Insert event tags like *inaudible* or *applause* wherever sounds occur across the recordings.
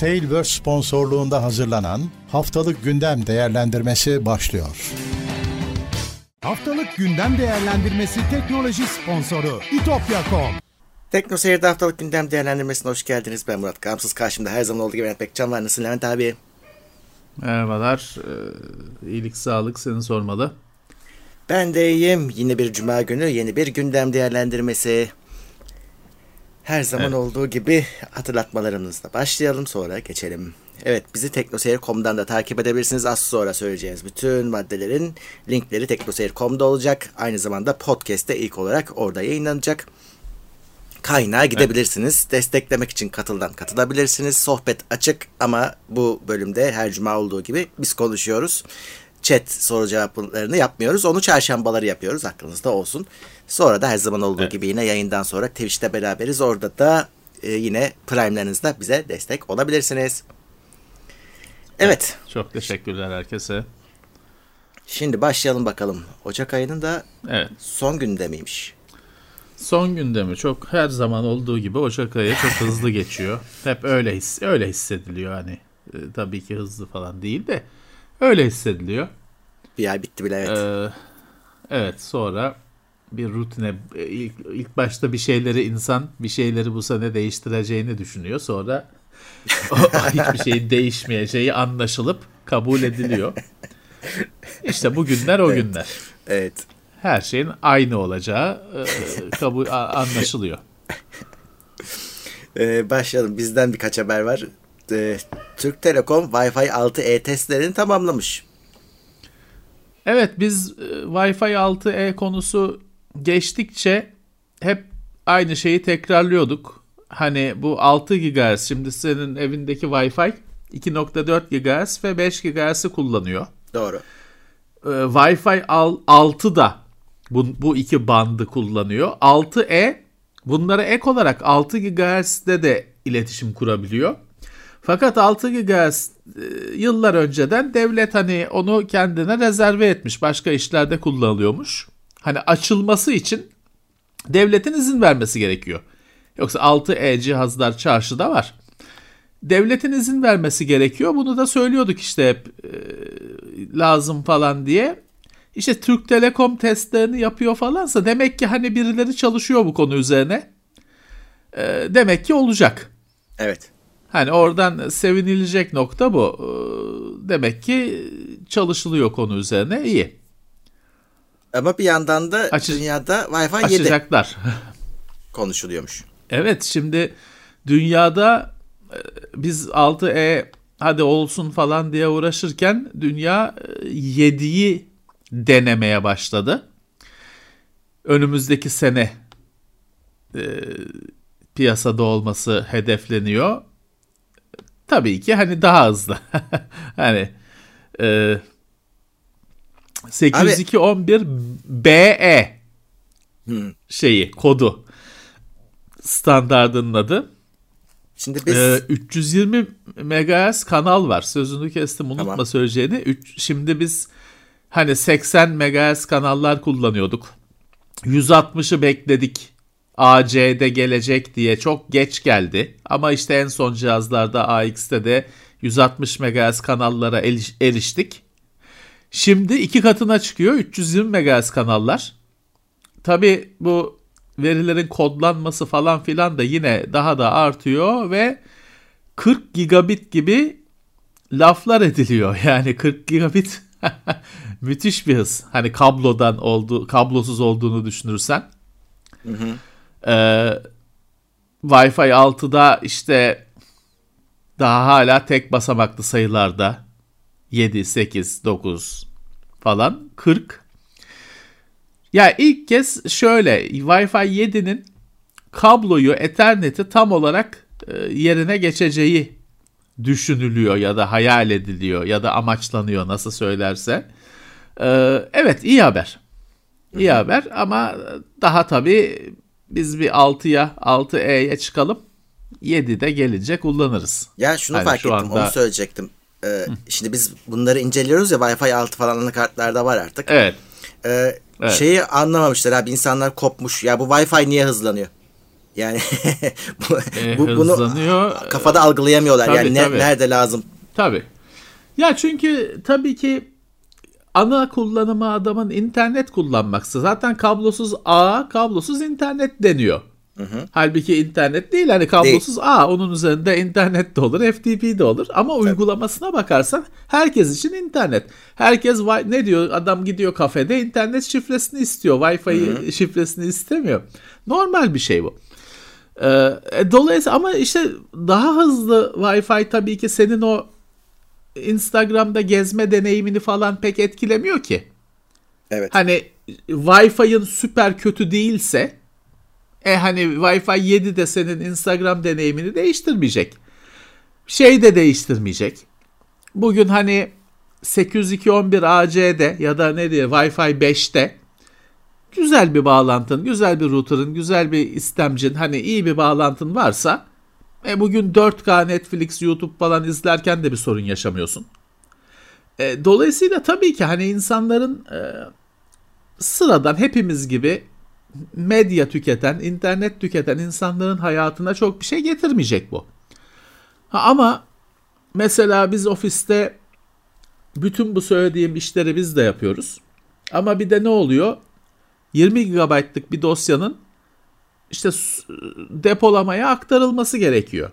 Tailverse sponsorluğunda hazırlanan Haftalık Gündem Değerlendirmesi başlıyor. Haftalık Gündem Değerlendirmesi teknoloji sponsoru itopya.com Tekno Seyir'de haftalık gündem değerlendirmesine hoş geldiniz. Ben Murat Gamsız. Karşımda her zaman olduğu gibi Levent Bekcan var. Nasılsın Levent abi? Merhabalar. Ee, iyilik, sağlık seni sormalı. Ben de iyiyim. Yine bir cuma günü, yeni bir gündem değerlendirmesi. Her zaman evet. olduğu gibi hatırlatmalarımızla başlayalım sonra geçelim. Evet bizi teknoseyir.com'dan da takip edebilirsiniz. Az sonra söyleyeceğiz. Bütün maddelerin linkleri teknoseyir.com'da olacak. Aynı zamanda podcast'te ilk olarak orada yayınlanacak. Kaynağa gidebilirsiniz. Evet. Desteklemek için katıldan katılabilirsiniz. Sohbet açık ama bu bölümde her cuma olduğu gibi biz konuşuyoruz. Chat soru cevaplarını yapmıyoruz. Onu çarşambaları yapıyoruz. Aklınızda olsun. Sonra da her zaman olduğu evet. gibi yine yayından sonra Twitch'te beraberiz. Orada da e, yine Prime'lerinizle bize destek olabilirsiniz. Evet. evet. Çok teşekkürler herkese. Şimdi başlayalım bakalım. Ocak ayının da evet. son gündemiymiş. Son gündemi çok her zaman olduğu gibi Ocak ayı çok hızlı geçiyor. Hep öyle his öyle hissediliyor hani. E, tabii ki hızlı falan değil de öyle hissediliyor. Bir ay bitti bile evet. Ee, evet sonra bir rutine e, ilk, ilk başta bir şeyleri insan bir şeyleri bu sene değiştireceğini düşünüyor. Sonra *laughs* hiçbir şeyin değişmeyeceği anlaşılıp kabul ediliyor. İşte bu günler o evet. günler. Evet. Her şeyin aynı olacağı e, kabul anlaşılıyor. Ee, başlayalım. Bizden birkaç haber var. Ee, Türk Telekom Wi-Fi 6E testlerini tamamlamış. Evet biz e, Wi-Fi 6E konusu geçtikçe hep aynı şeyi tekrarlıyorduk. Hani bu 6 GHz şimdi senin evindeki Wi-Fi 2.4 GHz ve 5 GHz'i kullanıyor. Doğru. Ee, Wi-Fi 6 da bu, bu iki bandı kullanıyor. 6E bunlara ek olarak 6 GHz'de de iletişim kurabiliyor. Fakat 6 GHz e, yıllar önceden devlet hani onu kendine rezerve etmiş. Başka işlerde kullanılıyormuş hani açılması için devletin izin vermesi gerekiyor. Yoksa 6E cihazlar çarşıda var. Devletin izin vermesi gerekiyor. Bunu da söylüyorduk işte hep e, lazım falan diye. İşte Türk Telekom testlerini yapıyor falansa demek ki hani birileri çalışıyor bu konu üzerine. E, demek ki olacak. Evet. Hani oradan sevinilecek nokta bu. E, demek ki çalışılıyor konu üzerine. İyi. Ama bir yandan da Açı, dünyada Wi-Fi 7 açacaklar. *laughs* konuşuluyormuş. Evet şimdi dünyada e, biz 6E hadi olsun falan diye uğraşırken dünya 7'yi e, denemeye başladı. Önümüzdeki sene e, piyasada olması hedefleniyor. Tabii ki hani daha hızlı. *laughs* hani e, 802.11 BE hmm. şeyi kodu standardının adı. Şimdi biz ee, 320 MHz kanal var. Sözünü kestim unutma tamam. söyleyeceğini. Üç, şimdi biz hani 80 MHz kanallar kullanıyorduk. 160'ı bekledik. AC'de gelecek diye çok geç geldi. Ama işte en son cihazlarda AX'te de 160 MHz kanallara eriştik. Şimdi iki katına çıkıyor 320 MHz kanallar. Tabi bu verilerin kodlanması falan filan da yine daha da artıyor ve 40 gigabit gibi laflar ediliyor. *laughs* Yani 40 gigabit *laughs* müthiş bir hız. Hani kablodan oldu, kablosuz olduğunu düşünürsen. Hı hı. Ee, Wi-Fi 6'da işte daha hala tek basamaklı sayılarda 7, 8, 9 falan 40. Ya ilk kez şöyle Wi-Fi 7'nin kabloyu Ethernet'i tam olarak e, yerine geçeceği düşünülüyor ya da hayal ediliyor ya da amaçlanıyor nasıl söylerse. Ee, evet iyi haber. İyi haber ama daha tabii biz bir 6'ya 6E'ye çıkalım. 7'de gelince kullanırız. Ya şunu hani fark ettim anda... onu söyleyecektim. Ee, şimdi biz bunları inceliyoruz ya Wi-Fi 6 falan anakartlarda var artık. Evet. Ee, evet. Şeyi anlamamışlar abi insanlar kopmuş. Ya bu Wi-Fi niye hızlanıyor? Yani *laughs* bu, e, bu bunu kafada algılayamıyorlar. Tabii, yani tabii. nerede lazım? Tabii. Ya çünkü tabii ki ana kullanımı adamın internet kullanmaksa zaten kablosuz ağ, kablosuz internet deniyor. Hı hı. Halbuki internet değil hani kablosuz değil. ağ onun üzerinde internet de olur FTP de olur ama Tabii. uygulamasına bakarsan herkes için internet. Herkes ne diyor adam gidiyor kafede internet şifresini istiyor Wi-Fi şifresini istemiyor. Normal bir şey bu. Ee, e, dolayısıyla ama işte daha hızlı Wi-Fi tabii ki senin o Instagram'da gezme deneyimini falan pek etkilemiyor ki. Evet. Hani Wi-Fi'ın süper kötü değilse e hani Wi-Fi 7 de senin Instagram deneyimini değiştirmeyecek. Şey de değiştirmeyecek. Bugün hani 802.11 AC'de ya da ne diye Wi-Fi 5'te güzel bir bağlantın, güzel bir router'ın, güzel bir istemcin hani iyi bir bağlantın varsa e bugün 4K Netflix, YouTube falan izlerken de bir sorun yaşamıyorsun. E, dolayısıyla tabii ki hani insanların e, sıradan hepimiz gibi medya tüketen, internet tüketen insanların hayatına çok bir şey getirmeyecek bu. Ha, ama mesela biz ofiste bütün bu söylediğim işleri biz de yapıyoruz. Ama bir de ne oluyor? 20 GB'lık bir dosyanın işte depolamaya aktarılması gerekiyor.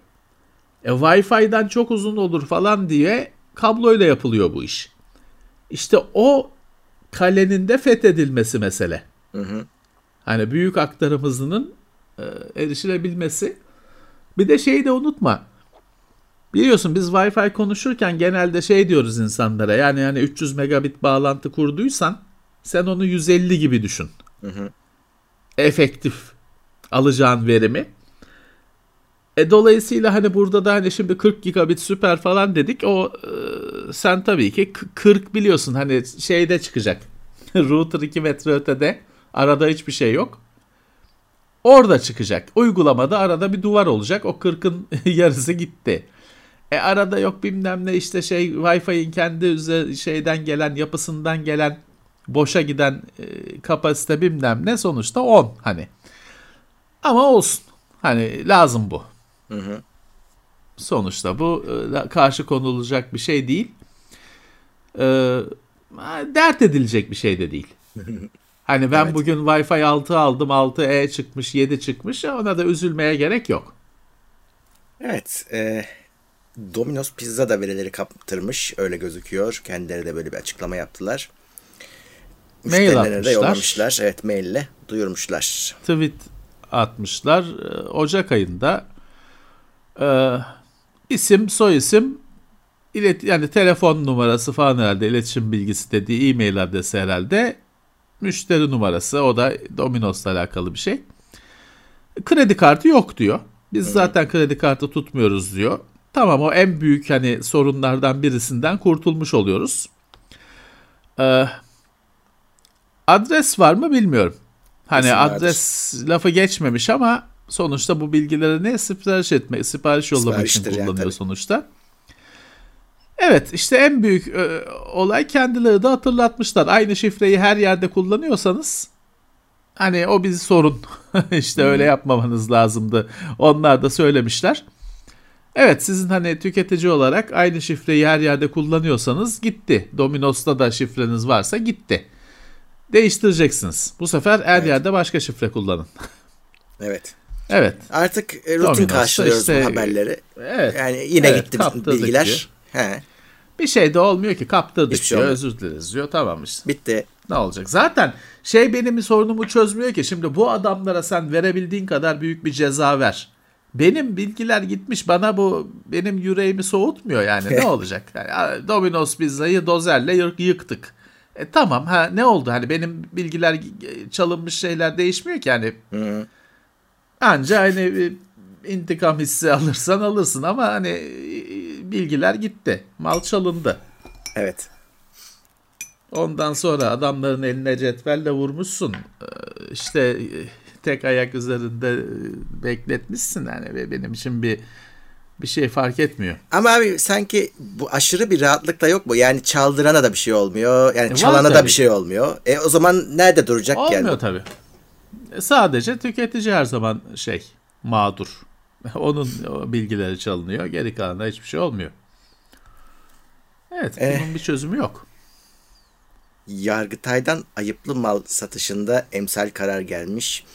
E, Wi-Fi'den çok uzun olur falan diye kabloyla yapılıyor bu iş. İşte o kalenin de fethedilmesi mesele. Hı hı. Hani büyük aktarım hızının e, erişilebilmesi. Bir de şeyi de unutma. Biliyorsun biz Wi-Fi konuşurken genelde şey diyoruz insanlara. Yani yani 300 megabit bağlantı kurduysan sen onu 150 gibi düşün. Hı hı. Efektif alacağın verimi. E dolayısıyla hani burada da hani şimdi 40 gigabit süper falan dedik. O e, sen tabii ki 40 biliyorsun hani şeyde çıkacak. *laughs* Router 2 metre ötede Arada hiçbir şey yok. Orada çıkacak. Uygulamada arada bir duvar olacak. O 40'ın *laughs* yarısı gitti. E arada yok bilmem ne işte şey Wi-Fi'nin kendi üzeri şeyden gelen yapısından gelen boşa giden e, kapasite bilmem ne sonuçta 10 hani. Ama olsun. Hani lazım bu. Hı hı. Sonuçta bu e, karşı konulacak bir şey değil. E, dert edilecek bir şey de değil. *laughs* Hani ben evet. bugün Wi-Fi 6 aldım, 6E çıkmış, 7 çıkmış. Ona da üzülmeye gerek yok. Evet. E, Domino's Pizza da verileri kaptırmış. Öyle gözüküyor. Kendileri de böyle bir açıklama yaptılar. Mail atmışlar. de yollamışlar. Evet maille duyurmuşlar. Tweet atmışlar. Ee, Ocak ayında e, isim, soy isim, ilet yani telefon numarası falan herhalde iletişim bilgisi dediği e-mail adresi herhalde müşteri numarası o da Domino's'la alakalı bir şey. Kredi kartı yok diyor. Biz zaten kredi kartı tutmuyoruz diyor. Tamam o en büyük hani sorunlardan birisinden kurtulmuş oluyoruz. Ee, adres var mı bilmiyorum. Hani Kesin adres vardır. lafı geçmemiş ama sonuçta bu bilgileri ne sipariş etmek, sipariş yollamak için kullanıyor yani, sonuçta. Evet işte en büyük e, olay kendileri de hatırlatmışlar. Aynı şifreyi her yerde kullanıyorsanız hani o bir sorun. *laughs* işte öyle hmm. yapmamanız lazımdı. Onlar da söylemişler. Evet sizin hani tüketici olarak aynı şifreyi her yerde kullanıyorsanız gitti. Domino's'ta da şifreniz varsa gitti. Değiştireceksiniz. Bu sefer her evet. yerde başka şifre kullanın. evet. Evet. Artık e, rutin Domino's'ta karşılıyoruz işte, bu haberleri. Evet. Yani yine evet, gitti bilgiler. Diyor. He. Bir şey de olmuyor ki kaptırdık şey diyor özür dileriz diyor tamam işte. Bitti. Ne olacak? Zaten şey benim sorunumu çözmüyor ki şimdi bu adamlara sen verebildiğin kadar büyük bir ceza ver. Benim bilgiler gitmiş bana bu benim yüreğimi soğutmuyor yani ne *laughs* olacak? Yani Domino's pizzayı dozerle yıktık. E, tamam ha ne oldu hani benim bilgiler çalınmış şeyler değişmiyor ki yani. Hı. Anca hani intikam hissi *laughs* alırsan alırsın ama hani bilgiler gitti. Mal çalındı. Evet. Ondan sonra adamların eline cetvelle vurmuşsun. İşte tek ayak üzerinde e, bekletmişsin yani ve benim için bir bir şey fark etmiyor. Ama abi sanki bu aşırı bir rahatlık da yok mu? Yani çaldırana da bir şey olmuyor. Yani e çalana da bir şey olmuyor. E o zaman nerede duracak Olmuyor yani? Olmuyor tabii. E, sadece tüketici her zaman şey mağdur. *laughs* Onun bilgileri çalınıyor. Geri kalanında hiçbir şey olmuyor. Evet, eh. bunun bir çözümü yok. Yargıtay'dan ayıplı mal satışında emsal karar gelmiş.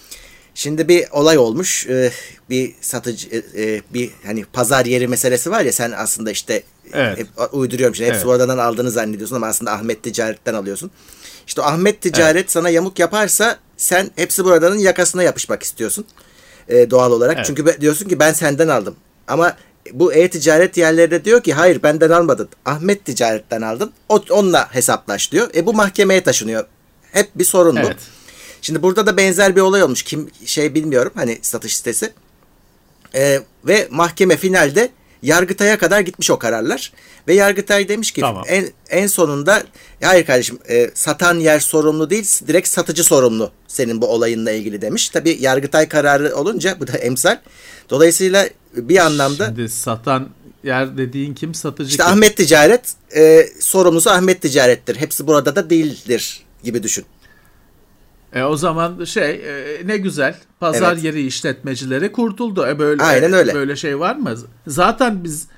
Şimdi bir olay olmuş. Ee, bir satıcı e, e, bir hani pazar yeri meselesi var ya sen aslında işte evet. hep uyduruyorum şimdi. Hepsi evet. oradan aldığını zannediyorsun ama aslında Ahmet Ticaret'ten alıyorsun. İşte Ahmet Ticaret evet. sana yamuk yaparsa sen hepsi buradanın yakasına yapışmak istiyorsun. Ee, doğal olarak. Evet. Çünkü diyorsun ki ben senden aldım. Ama bu e-ticaret yerlerinde diyor ki hayır benden almadın. Ahmet Ticaret'ten aldın. O, onunla hesaplaş diyor. E bu mahkemeye taşınıyor. Hep bir sorun evet. bu. Şimdi burada da benzer bir olay olmuş. Kim şey bilmiyorum hani satış sitesi. Ee, ve mahkeme finalde Yargıtay'a kadar gitmiş o kararlar. Ve Yargıtay demiş ki tamam. en, en sonunda hayır kardeşim e, satan yer sorumlu değil direkt satıcı sorumlu senin bu olayınla ilgili demiş. Tabi Yargıtay kararı olunca bu da emsal. Dolayısıyla bir anlamda. Şimdi satan yer dediğin kim satıcı İşte kim? Ahmet Ticaret e, sorumlusu Ahmet Ticaret'tir. Hepsi burada da değildir gibi düşün. E o zaman şey e, ne güzel pazar evet. yeri işletmecileri kurtuldu. E böyle Aynen öyle. böyle şey var mı? Zaten biz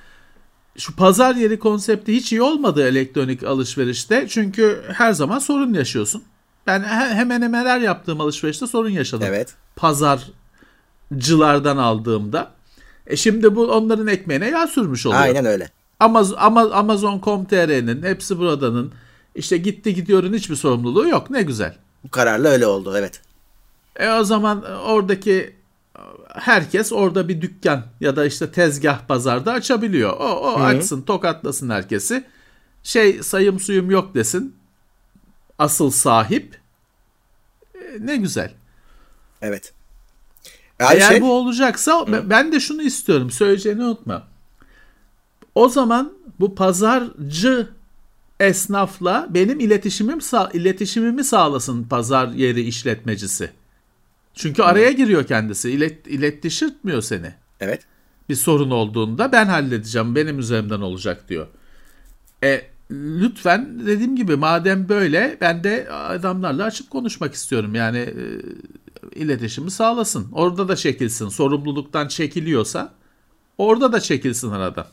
şu pazar yeri konsepti hiç iyi olmadı elektronik alışverişte. Çünkü her zaman sorun yaşıyorsun. Ben hemen hemen her yaptığım alışverişte sorun yaşadım. Evet. Pazarcılardan aldığımda. E şimdi bu onların ekmeğine yağ sürmüş oluyor. Aynen öyle. Amazon, Amazon.com.tr'nin hepsi buradanın işte gitti gidiyorun hiçbir sorumluluğu yok. Ne güzel. Bu kararla öyle oldu evet. E o zaman oradaki herkes orada bir dükkan ya da işte tezgah pazarda açabiliyor. O, o Hı-hı. açsın tokatlasın herkesi. Şey sayım suyum yok desin. Asıl sahip. E, ne güzel. Evet. Eğer şey... bu olacaksa Hı. ben de şunu istiyorum. Söyleyeceğini unutma. O zaman bu pazarcı esnafla benim iletişimim iletişimimi sağlasın pazar yeri işletmecisi. Çünkü hmm. araya giriyor kendisi. İlet, iletiştirmiyor seni. Evet. Bir sorun olduğunda ben halledeceğim. Benim üzerimden olacak diyor. E lütfen dediğim gibi madem böyle ben de adamlarla açık konuşmak istiyorum. Yani e, iletişimi sağlasın. Orada da çekilsin. Sorumluluktan çekiliyorsa orada da çekilsin aradan.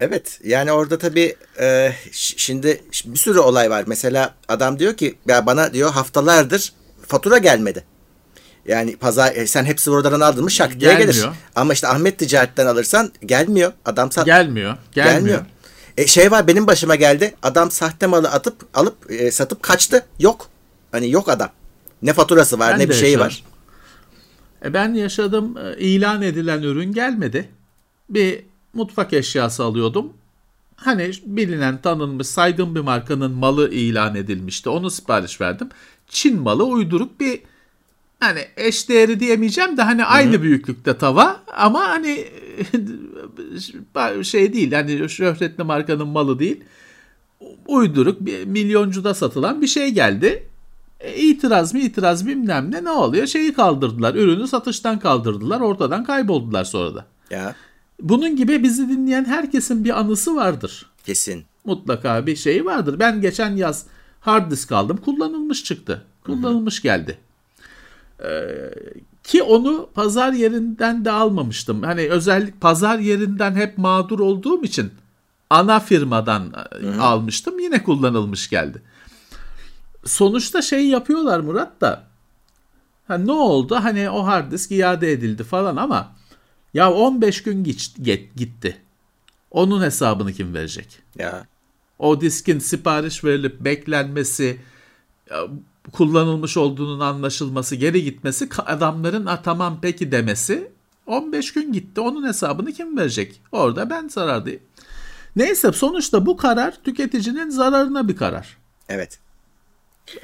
Evet yani orada tabii e, şimdi bir sürü olay var. Mesela adam diyor ki ya bana diyor haftalardır fatura gelmedi. Yani pazar e, sen hepsi buradan aldın mı şak diye gelir. Ama işte Ahmet Ticaret'ten alırsan gelmiyor. Adam sat gelmiyor. Gelmiyor. gelmiyor. E, şey var benim başıma geldi. Adam sahte malı atıp alıp e, satıp kaçtı. Yok. Hani yok adam. Ne faturası var ben ne bir şeyi var. E, ben yaşadım. E, ilan edilen ürün gelmedi. Bir mutfak eşyası alıyordum. Hani bilinen, tanınmış, saygın bir markanın malı ilan edilmişti. Onu sipariş verdim. Çin malı uyduruk bir hani eş değeri diyemeyeceğim de hani Hı-hı. aynı büyüklükte tava ama hani *laughs* şey değil hani şöhretli markanın malı değil. Uyduruk bir milyoncuda satılan bir şey geldi. E, itiraz mı itiraz bilmem ne ne oluyor şeyi kaldırdılar ürünü satıştan kaldırdılar ortadan kayboldular sonra da. Ya. Bunun gibi bizi dinleyen herkesin bir anısı vardır. Kesin. Mutlaka bir şeyi vardır. Ben geçen yaz hard disk aldım. Kullanılmış çıktı. Kullanılmış Hı-hı. geldi. Ee, ki onu pazar yerinden de almamıştım. Hani özellik pazar yerinden hep mağdur olduğum için ana firmadan e, Hı-hı. almıştım. Yine kullanılmış geldi. Sonuçta şey yapıyorlar Murat da. Ha, ne oldu? Hani o hard disk iade edildi falan ama ya 15 gün gitti. Onun hesabını kim verecek? Ya. O diskin sipariş verilip beklenmesi, kullanılmış olduğunun anlaşılması, geri gitmesi, adamların A, tamam peki demesi 15 gün gitti. Onun hesabını kim verecek? Orada ben zarardayım. Neyse sonuçta bu karar tüketicinin zararına bir karar. Evet.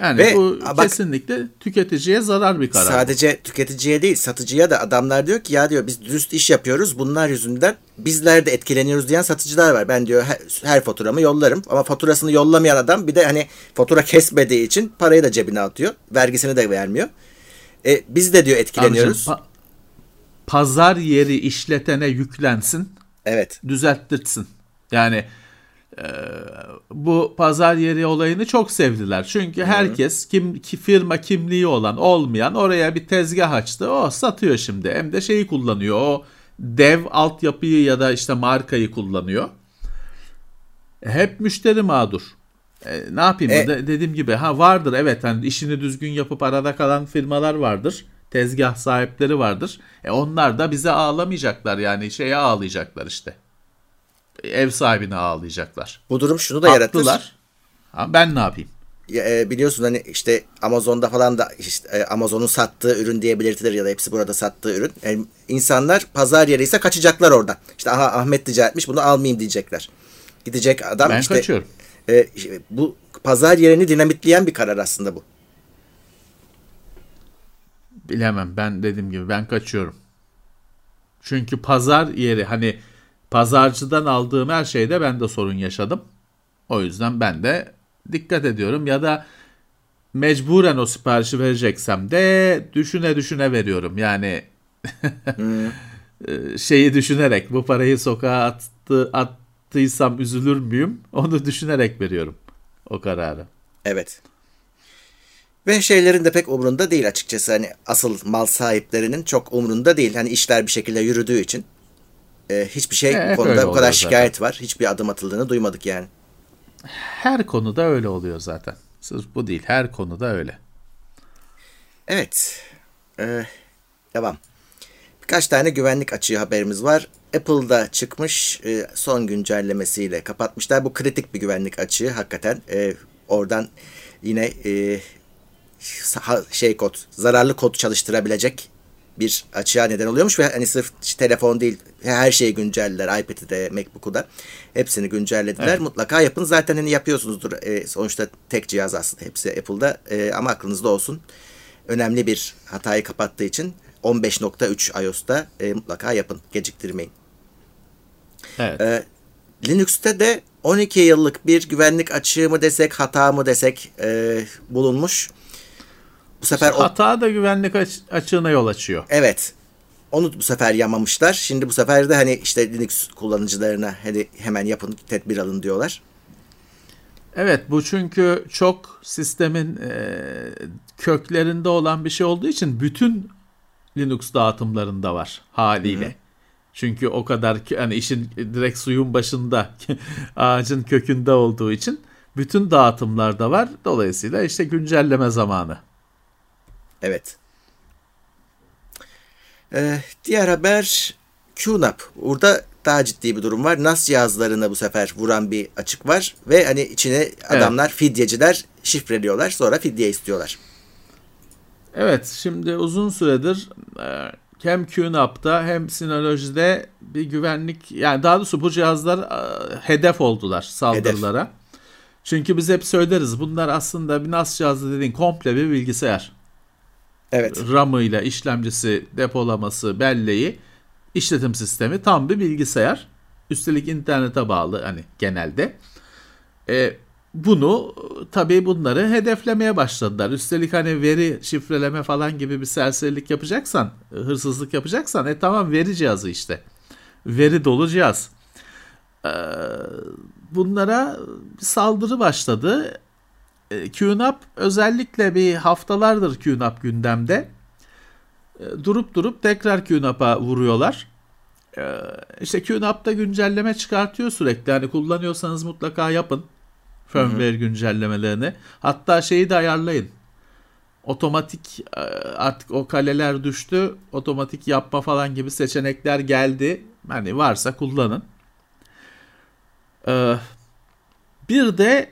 Yani Ve, bu bak, kesinlikle tüketiciye zarar bir karar. Sadece tüketiciye değil satıcıya da adamlar diyor ki ya diyor biz dürüst iş yapıyoruz bunlar yüzünden bizler de etkileniyoruz diyen satıcılar var. Ben diyor her, her faturamı yollarım ama faturasını yollamayan adam bir de hani fatura kesmediği için parayı da cebine atıyor. Vergisini de vermiyor. E, biz de diyor etkileniyoruz. Amcım, pa- pazar yeri işletene yüklensin. Evet. Düzelttirsin. Yani bu pazar yeri olayını çok sevdiler. Çünkü herkes kim ki firma kimliği olan olmayan oraya bir tezgah açtı. O satıyor şimdi. Hem de şeyi kullanıyor. O dev altyapıyı ya da işte markayı kullanıyor. Hep müşteri mağdur. E, ne yapayım? E, de, dediğim gibi ha vardır evet hani işini düzgün yapıp arada kalan firmalar vardır. Tezgah sahipleri vardır. E onlar da bize ağlamayacaklar yani şeye ağlayacaklar işte. Ev sahibine ağlayacaklar. Bu durum şunu da Haklılar. yaratır. Ha, ben ne yapayım? Ya, e, biliyorsun hani işte Amazon'da falan da işte e, Amazon'un sattığı ürün diye belirtilir ya da hepsi burada sattığı ürün. Yani e, insanlar pazar yeri ise kaçacaklar oradan. İşte aha Ahmet rica etmiş bunu almayayım diyecekler. Gidecek adam ben işte. kaçıyorum. E, bu pazar yerini dinamitleyen bir karar aslında bu. Bilemem ben dediğim gibi ben kaçıyorum. Çünkü pazar yeri hani pazarcıdan aldığım her şeyde ben de sorun yaşadım. O yüzden ben de dikkat ediyorum ya da mecburen o siparişi vereceksem de düşüne düşüne veriyorum. Yani hmm. *laughs* şeyi düşünerek bu parayı sokağa attı, attıysam üzülür müyüm? Onu düşünerek veriyorum o kararı. Evet. Ve şeylerin de pek umrunda değil açıkçası. Hani asıl mal sahiplerinin çok umrunda değil. Hani işler bir şekilde yürüdüğü için e, hiçbir şey evet, konuda bu kadar şikayet zaten. var. Hiçbir adım atıldığını duymadık yani. Her konuda öyle oluyor zaten. Sırf bu değil. Her konuda öyle. Evet. Ee, devam. Birkaç tane güvenlik açığı haberimiz var. Apple'da çıkmış e, son güncellemesiyle kapatmışlar. Bu kritik bir güvenlik açığı hakikaten. E, oradan yine e, şey kod, zararlı kod çalıştırabilecek bir açığa neden oluyormuş ve hani sırf telefon değil her şeyi güncelliler. iPad'i de MacBook'u da hepsini güncellediler. Evet. Mutlaka yapın. Zaten hani yapıyorsunuzdur. E, sonuçta tek cihaz aslında hepsi Apple'da e, ama aklınızda olsun. Önemli bir hatayı kapattığı için 15.3 iOS'ta e, mutlaka yapın. Geciktirmeyin. Evet. E, Linux'te de 12 yıllık bir güvenlik açığı mı desek hata mı desek e, bulunmuş. Bu sefer o... hata da güvenlik aç- açığına yol açıyor. Evet. Onu bu sefer yamamışlar. Şimdi bu sefer de hani işte Linux kullanıcılarına hadi hemen yapın tedbir alın diyorlar. Evet bu çünkü çok sistemin e, köklerinde olan bir şey olduğu için bütün Linux dağıtımlarında var haliyle. Hı-hı. Çünkü o kadar hani işin direkt suyun başında *laughs* ağacın kökünde olduğu için bütün dağıtımlarda var. Dolayısıyla işte güncelleme zamanı. Evet. Ee, diğer haber QNAP. Burada daha ciddi bir durum var. NAS cihazlarına bu sefer vuran bir açık var ve hani içine adamlar evet. fidyeciler şifreliyorlar sonra fidye istiyorlar. Evet şimdi uzun süredir e, hem QNAP'ta hem Synology'de bir güvenlik yani daha doğrusu bu cihazlar e, hedef oldular saldırılara. Hedef. Çünkü biz hep söyleriz bunlar aslında bir NAS cihazı dediğin komple bir bilgisayar. Evet. RAM'ıyla işlemcisi, depolaması, belleği, işletim sistemi tam bir bilgisayar. Üstelik internete bağlı hani genelde. E, bunu tabii bunları hedeflemeye başladılar. Üstelik hani veri şifreleme falan gibi bir serserilik yapacaksan, hırsızlık yapacaksan e tamam veri cihazı işte. Veri dolu cihaz. Ee, bunlara saldırı başladı. E, QNAP özellikle bir haftalardır QNAP gündemde. E, durup durup tekrar QNAP'a vuruyorlar. E, işte QNAP'ta güncelleme çıkartıyor sürekli. Yani kullanıyorsanız mutlaka yapın. Firmware hı hı. güncellemelerini. Hatta şeyi de ayarlayın. Otomatik artık o kaleler düştü. Otomatik yapma falan gibi seçenekler geldi. Hani varsa kullanın. Bir de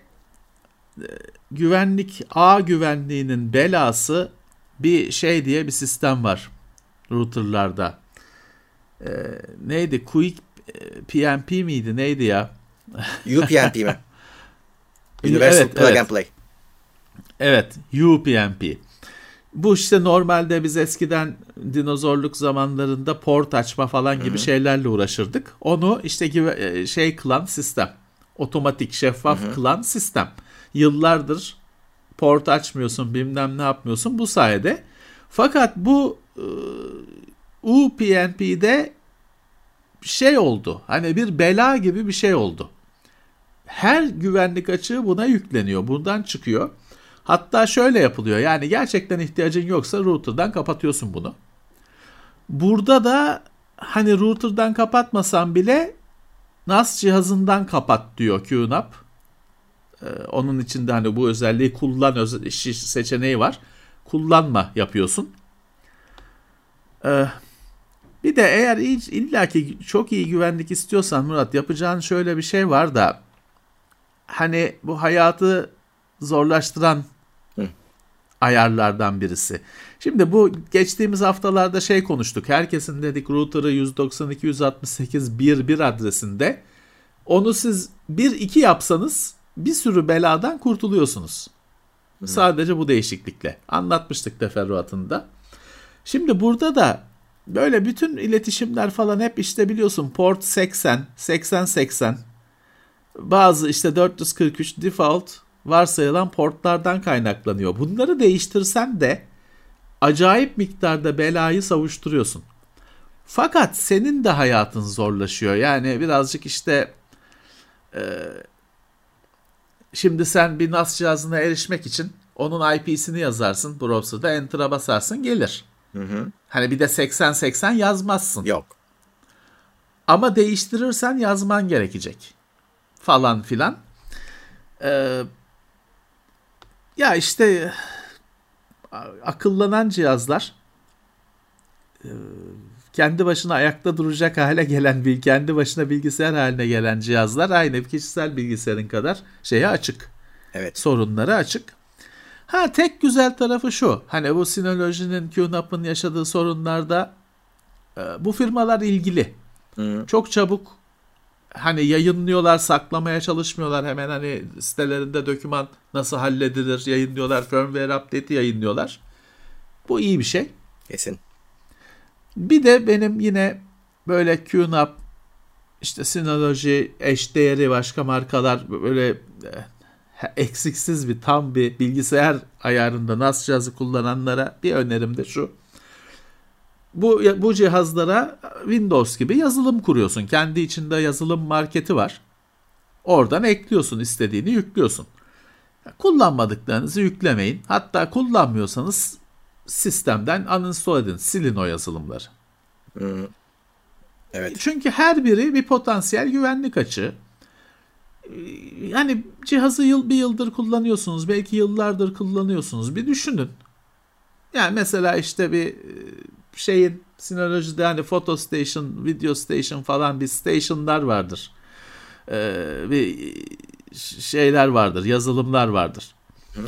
güvenlik ağ güvenliğinin belası bir şey diye bir sistem var routerlarda. Ee, neydi? Quick PNP miydi? Neydi ya? *laughs* UPnP mi? *laughs* Universal evet, Plug evet. and Play. Evet, UPnP. Bu işte normalde biz eskiden dinozorluk zamanlarında port açma falan gibi Hı-hı. şeylerle uğraşırdık. Onu işte e, şey kılan sistem. Otomatik, şeffaf Hı-hı. kılan sistem yıllardır port açmıyorsun bilmem ne yapmıyorsun bu sayede. Fakat bu e, UPnP'de şey oldu. Hani bir bela gibi bir şey oldu. her güvenlik açığı buna yükleniyor. Bundan çıkıyor. Hatta şöyle yapılıyor. Yani gerçekten ihtiyacın yoksa router'dan kapatıyorsun bunu. Burada da hani router'dan kapatmasan bile NAS cihazından kapat diyor QNAP. Ee, onun içinde hani bu özelliği kullan özel, seçeneği var. Kullanma yapıyorsun. Ee, bir de eğer illaki çok iyi güvenlik istiyorsan Murat yapacağın şöyle bir şey var da hani bu hayatı zorlaştıran Hı. ayarlardan birisi. Şimdi bu geçtiğimiz haftalarda şey konuştuk. Herkesin dedik router'ı 192.168.1.1 adresinde. Onu siz 1.2 yapsanız bir sürü beladan kurtuluyorsunuz. Hı. Sadece bu değişiklikle. Anlatmıştık teferruatında. Şimdi burada da böyle bütün iletişimler falan hep işte biliyorsun port 80, 80-80 bazı işte 443 default varsayılan portlardan kaynaklanıyor. Bunları değiştirsen de acayip miktarda belayı savuşturuyorsun. Fakat senin de hayatın zorlaşıyor. Yani birazcık işte e, şimdi sen bir NAS cihazına erişmek için onun IP'sini yazarsın browser'da enter'a basarsın gelir. Hı hı. Hani bir de 80-80 yazmazsın. Yok. Ama değiştirirsen yazman gerekecek. Falan filan. Ee, ya işte akıllanan cihazlar e, kendi başına ayakta duracak hale gelen bir kendi başına bilgisayar haline gelen cihazlar aynı kişisel bilgisayarın kadar şeye açık. Evet. Sorunları açık. Ha tek güzel tarafı şu. Hani bu Synology'nin QNAP'ın yaşadığı sorunlarda e, bu firmalar ilgili. Hı. Çok çabuk hani yayınlıyorlar, saklamaya çalışmıyorlar. Hemen hani sitelerinde doküman nasıl halledilir yayınlıyorlar. Firmware update'i yayınlıyorlar. Bu iyi bir şey. Kesin. Bir de benim yine böyle QNAP işte Synology, eşdeğeri başka markalar böyle e, eksiksiz bir tam bir bilgisayar ayarında NAS cihazı kullananlara bir önerim de şu. Bu, bu cihazlara Windows gibi yazılım kuruyorsun. Kendi içinde yazılım marketi var. Oradan ekliyorsun istediğini yüklüyorsun. Kullanmadıklarınızı yüklemeyin. Hatta kullanmıyorsanız sistemden uninstall edin. Silin o yazılımları. Evet. Çünkü her biri bir potansiyel güvenlik açığı. Yani cihazı yıl bir yıldır kullanıyorsunuz. Belki yıllardır kullanıyorsunuz. Bir düşünün. Yani mesela işte bir şeyin sinolojide hani photo station, video station falan bir stationlar vardır. Ee, bir şeyler vardır, yazılımlar vardır. Hı.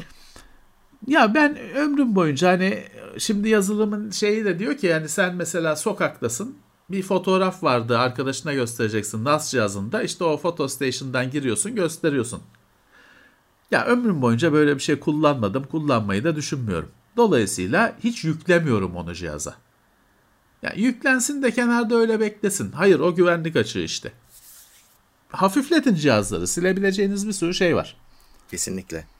Ya ben ömrüm boyunca hani şimdi yazılımın şeyi de diyor ki yani sen mesela sokaktasın bir fotoğraf vardı arkadaşına göstereceksin NAS cihazında işte o photo station'dan giriyorsun gösteriyorsun. Ya ömrüm boyunca böyle bir şey kullanmadım kullanmayı da düşünmüyorum. Dolayısıyla hiç yüklemiyorum onu cihaza. Yani yüklensin de kenarda öyle beklesin. Hayır o güvenlik açığı işte. Hafifletin cihazları. Silebileceğiniz bir sürü şey var. Kesinlikle.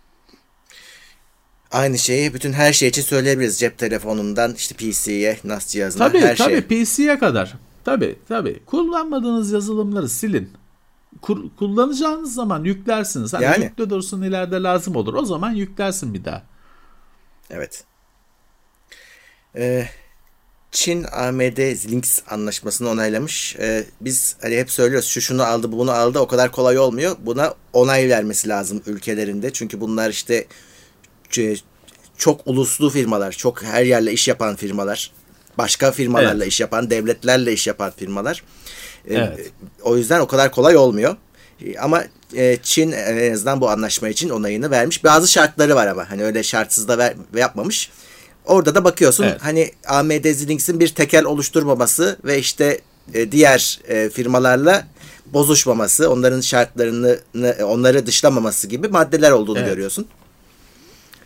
Aynı şeyi bütün her şey için söyleyebiliriz. Cep telefonundan işte PC'ye, NAS cihazına tabii, her tabii, şey. Tabii PC'ye kadar. Tabii tabii. Kullanmadığınız yazılımları silin. Kur, kullanacağınız zaman yüklersiniz. Hani yani. yüklü dursun ileride lazım olur. O zaman yüklersin bir daha. Evet. Ee, Çin AMD Xilinx anlaşmasını onaylamış. Ee, biz hani hep söylüyoruz şu şunu aldı bunu aldı o kadar kolay olmuyor. Buna onay vermesi lazım ülkelerinde. Çünkü bunlar işte çok uluslu firmalar, çok her yerle iş yapan firmalar. Başka firmalarla evet. iş yapan, devletlerle iş yapan firmalar. Ee, evet. O yüzden o kadar kolay olmuyor. Ee, ama e, Çin en azından bu anlaşma için onayını vermiş. Bazı şartları var ama hani öyle şartsız da ver, yapmamış. Orada da bakıyorsun evet. hani AMD Xilinx'in bir tekel oluşturmaması ve işte e, diğer e, firmalarla bozuşmaması, onların şartlarını onları dışlamaması gibi maddeler olduğunu evet. görüyorsun.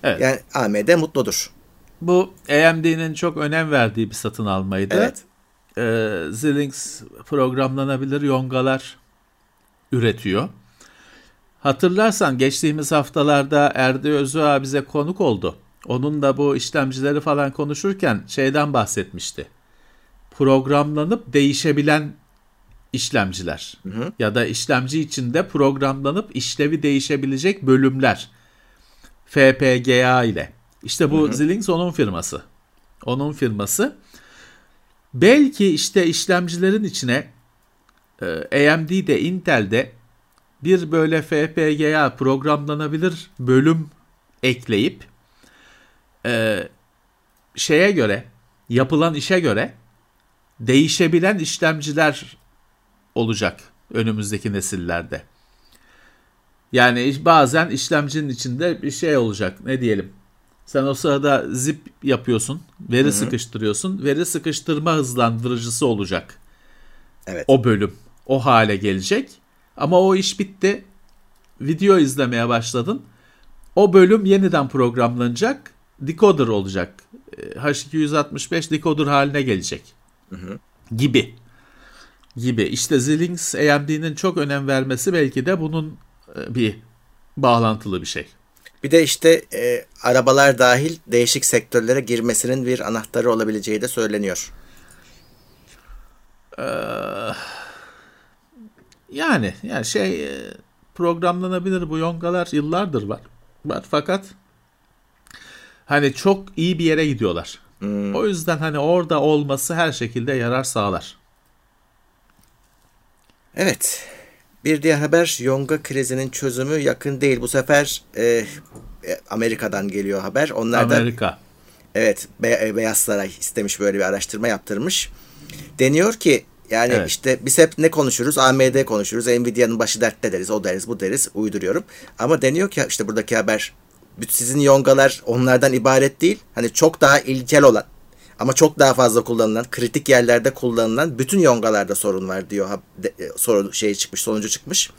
Evet. Yani AMD mutludur. Bu AMD'nin çok önem verdiği bir satın almaydı. Evet. Ee, Xilinx programlanabilir yongalar üretiyor. Hatırlarsan geçtiğimiz haftalarda Erdi Özüağ bize konuk oldu. Onun da bu işlemcileri falan konuşurken şeyden bahsetmişti. Programlanıp değişebilen işlemciler hı hı. ya da işlemci içinde programlanıp işlevi değişebilecek bölümler FPGA ile. İşte bu. Xilinx onun firması. Onun firması. Belki işte işlemcilerin içine e, AMD'de, Intel'de bir böyle FPGA programlanabilir bölüm ekleyip e, şeye göre yapılan işe göre değişebilen işlemciler olacak önümüzdeki nesillerde. Yani bazen işlemcinin içinde bir şey olacak ne diyelim. Sen o sırada zip yapıyorsun, veri Hı-hı. sıkıştırıyorsun. Veri sıkıştırma hızlandırıcısı olacak. Evet. O bölüm o hale gelecek. Ama o iş bitti. Video izlemeye başladın. O bölüm yeniden programlanacak. Decoder olacak. H265 decoder haline gelecek. Hı hı. Gibi. Gibi. İşte Xilinx AMD'nin çok önem vermesi belki de bunun bir bağlantılı bir şey. Bir de işte e, arabalar dahil değişik sektörlere girmesinin bir anahtarı olabileceği de söyleniyor. Ee, yani yani şey e, programlanabilir bu yongalar yıllardır var. Var fakat hani çok iyi bir yere gidiyorlar. Hmm. O yüzden hani orada olması her şekilde yarar sağlar. Evet. Bir diğer haber Yonga krizinin çözümü yakın değil. Bu sefer e, e Amerika'dan geliyor haber. Onlar Amerika. evet Be- e, Beyaz Saray istemiş böyle bir araştırma yaptırmış. Deniyor ki yani evet. işte biz hep ne konuşuruz? AMD konuşuruz. Nvidia'nın başı dertte deriz. O deriz, bu deriz. Uyduruyorum. Ama deniyor ki işte buradaki haber sizin yongalar onlardan ibaret değil. Hani çok daha ilkel olan ama çok daha fazla kullanılan, kritik yerlerde kullanılan bütün yongalarda sorun var diyor. E, sorun şey çıkmış, sonucu çıkmış.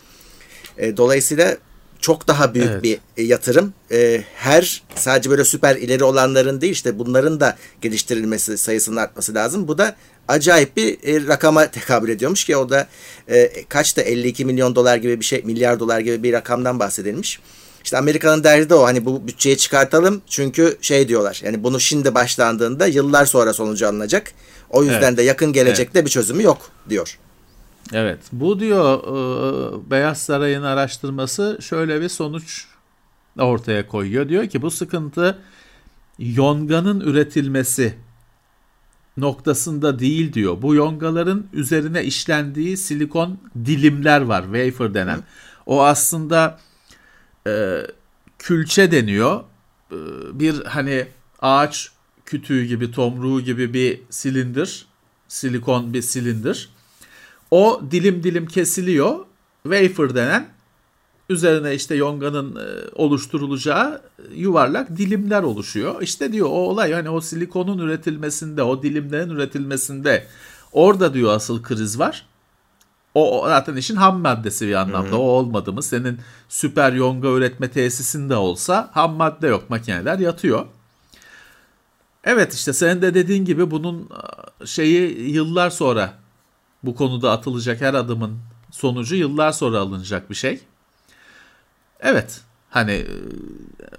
E, dolayısıyla çok daha büyük evet. bir e, yatırım. E, her sadece böyle süper ileri olanların değil işte bunların da geliştirilmesi sayısının artması lazım. Bu da acayip bir e, rakama tekabül ediyormuş ki o da e, kaçta 52 milyon dolar gibi bir şey milyar dolar gibi bir rakamdan bahsedilmiş. İşte Amerika'nın derdi de o hani bu bütçeyi çıkartalım çünkü şey diyorlar yani bunu şimdi başlandığında yıllar sonra sonucu alınacak. O yüzden evet. de yakın gelecekte evet. bir çözümü yok diyor. Evet bu diyor e, Beyaz Saray'ın araştırması şöyle bir sonuç ortaya koyuyor. Diyor ki bu sıkıntı yonganın üretilmesi noktasında değil diyor. Bu yongaların üzerine işlendiği silikon dilimler var wafer denen. O aslında e, külçe deniyor. E, bir hani ağaç kütüğü gibi, tomruğu gibi bir silindir. Silikon bir silindir. O dilim dilim kesiliyor. Wafer denen üzerine işte yonganın e, oluşturulacağı yuvarlak dilimler oluşuyor. İşte diyor o olay hani o silikonun üretilmesinde, o dilimlerin üretilmesinde orada diyor asıl kriz var. O, zaten işin ham maddesi bir anlamda. Hı hı. O olmadı mı senin süper yonga üretme tesisinde olsa ham madde yok. Makineler yatıyor. Evet işte senin de dediğin gibi bunun şeyi yıllar sonra bu konuda atılacak her adımın sonucu yıllar sonra alınacak bir şey. Evet Hani e,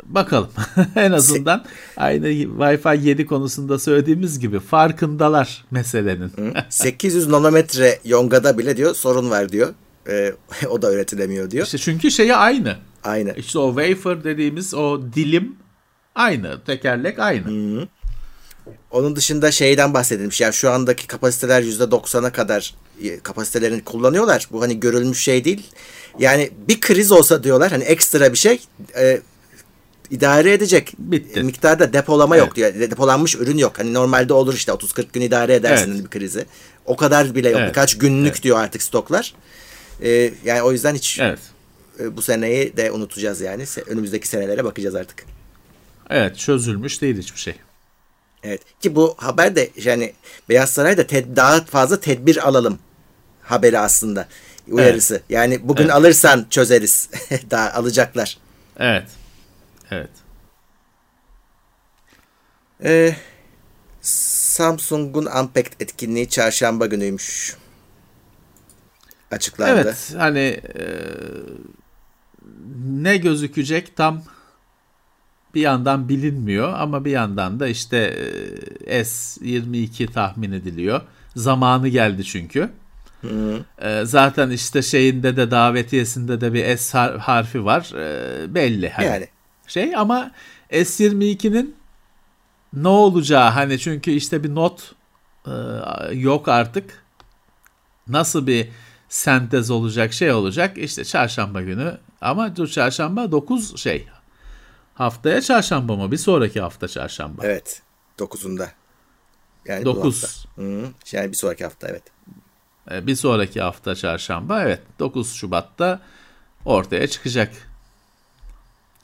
bakalım *laughs* en azından *laughs* aynı Wi-Fi 7 konusunda söylediğimiz gibi farkındalar meselenin. 800 *laughs* nanometre yongada bile diyor sorun var diyor. Ee, o da üretilemiyor diyor. İşte çünkü şeyi aynı. Aynı. İşte o wafer dediğimiz o dilim aynı. Tekerlek aynı. Hı-hı. Onun dışında şeyden bahsedilmiş. Yani şu andaki kapasiteler %90'a kadar e, kapasitelerini kullanıyorlar. Bu hani görülmüş şey değil. Yani bir kriz olsa diyorlar hani ekstra bir şey e, idare edecek Bitti. miktarda depolama evet. yok diyor. Depolanmış ürün yok. Hani normalde olur işte 30-40 gün idare edersin evet. bir krizi. O kadar bile yok. Evet. Birkaç günlük evet. diyor artık stoklar. Ee, yani o yüzden hiç evet. e, bu seneyi de unutacağız yani. Önümüzdeki senelere bakacağız artık. Evet çözülmüş değil hiçbir şey. Evet ki bu haber de yani Beyaz Saray'da ted- daha fazla tedbir alalım haberi aslında uyarısı. Evet. Yani bugün evet. alırsan çözeriz. *laughs* Daha alacaklar. Evet. Evet. Ee, Samsung'un Unpacked etkinliği çarşamba günüymüş. Açıklandı. Evet. Hani e, ne gözükecek tam bir yandan bilinmiyor ama bir yandan da işte e, S22 tahmin ediliyor. Zamanı geldi çünkü. E, zaten işte şeyinde de davetiyesinde de bir S harfi var. E, belli. Hani yani. Şey ama S22'nin ne olacağı hani çünkü işte bir not e, yok artık. Nasıl bir sentez olacak şey olacak işte çarşamba günü ama dur çarşamba 9 şey haftaya çarşamba mı bir sonraki hafta çarşamba. Evet 9'unda. Yani 9. Hı, yani bir sonraki hafta evet. E, bir sonraki hafta çarşamba evet 9 Şubat'ta ortaya çıkacak.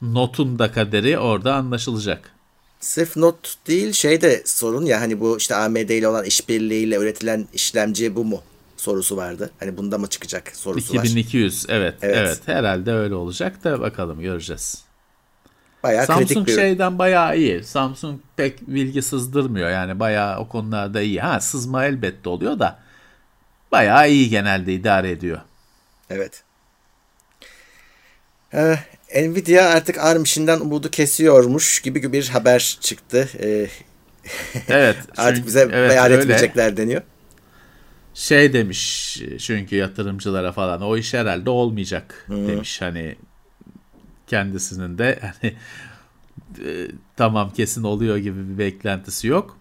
Notun da kaderi orada anlaşılacak. Sırf not değil şey de sorun ya hani bu işte AMD ile olan işbirliğiyle üretilen işlemci bu mu? sorusu vardı. Hani bunda mı çıkacak sorusu 2200 var. evet, evet evet herhalde öyle olacak da bakalım göreceğiz. Bayağı Samsung kritik bir şeyden bayağı iyi. Samsung pek bilgi sızdırmıyor yani bayağı o konularda iyi. Ha sızma elbette oluyor da bayağı iyi genelde idare ediyor. Evet. Ee, Nvidia artık ARM işinden umudu kesiyormuş gibi bir haber çıktı. Ee, evet. *laughs* artık bize evet, beyan etmeyecekler deniyor şey demiş çünkü yatırımcılara falan o iş herhalde olmayacak Hı. demiş hani kendisinin de *laughs* hani e, tamam kesin oluyor gibi bir beklentisi yok.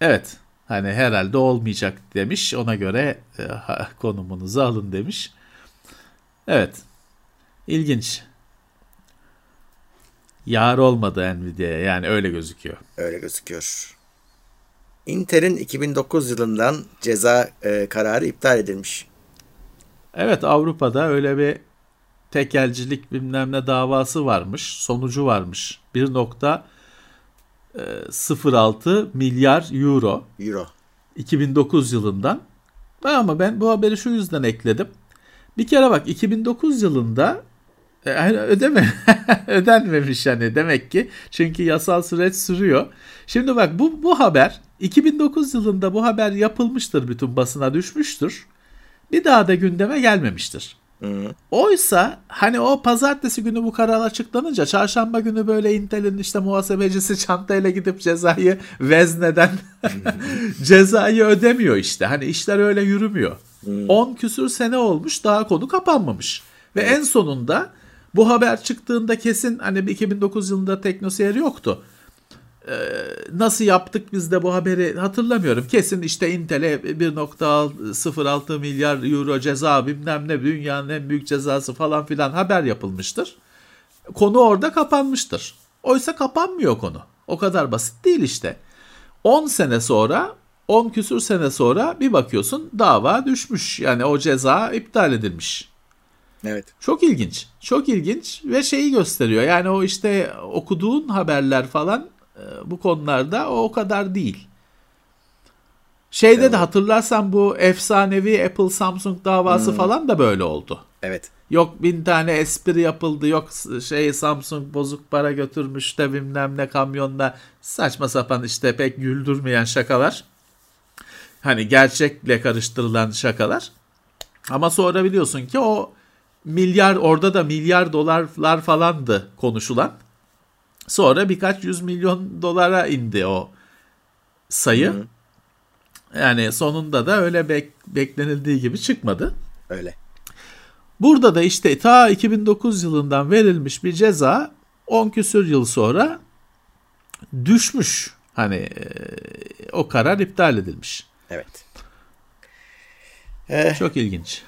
Evet Hani herhalde olmayacak demiş. Ona göre e, konumunuzu alın demiş. Evet. İlginç. Yar olmadı Nvidia'ya. Yani öyle gözüküyor. Öyle gözüküyor. Intel'in 2009 yılından ceza e, kararı iptal edilmiş. Evet Avrupa'da öyle bir tekelcilik bilmem ne davası varmış. Sonucu varmış. 1.1 0.6 milyar euro. Euro. 2009 yılından. Ama ben bu haberi şu yüzden ekledim. Bir kere bak 2009 yılında e, yani ödeme *laughs* ödenmemiş yani demek ki çünkü yasal süreç sürüyor. Şimdi bak bu bu haber 2009 yılında bu haber yapılmıştır bütün basına düşmüştür. Bir daha da gündeme gelmemiştir. Hı. Oysa hani o pazartesi günü bu karar açıklanınca çarşamba günü böyle Intel'in işte muhasebecisi çantayla gidip cezayı vezneden *laughs* cezayı ödemiyor işte. Hani işler öyle yürümüyor. 10 küsür sene olmuş daha konu kapanmamış. Ve en sonunda bu haber çıktığında kesin hani 2009 yılında teknoseyir yoktu. Ee, nasıl yaptık biz de bu haberi hatırlamıyorum. Kesin işte Intel'e 1.06 milyar euro ceza bilmem ne dünyanın en büyük cezası falan filan haber yapılmıştır. Konu orada kapanmıştır. Oysa kapanmıyor konu. O kadar basit değil işte. 10 sene sonra 10 küsür sene sonra bir bakıyorsun dava düşmüş. Yani o ceza iptal edilmiş. Evet. Çok ilginç. Çok ilginç ve şeyi gösteriyor. Yani o işte okuduğun haberler falan bu konularda o, o kadar değil. Şeyde evet. de hatırlarsan bu efsanevi Apple Samsung davası hmm. falan da böyle oldu. Evet. Yok bin tane espri yapıldı. Yok şey Samsung bozuk para götürmüş de bilmem ne kamyonda saçma sapan işte pek güldürmeyen şakalar. Hani gerçekle karıştırılan şakalar. Ama sonra biliyorsun ki o milyar orada da milyar dolarlar falandı konuşulan. Sonra birkaç yüz milyon dolara indi o sayı. Hı. Yani sonunda da öyle bek, beklenildiği gibi çıkmadı. Öyle. Burada da işte ta 2009 yılından verilmiş bir ceza 10 küsür yıl sonra düşmüş. Hani e, o karar iptal edilmiş. Evet. Ee, Çok ilginç.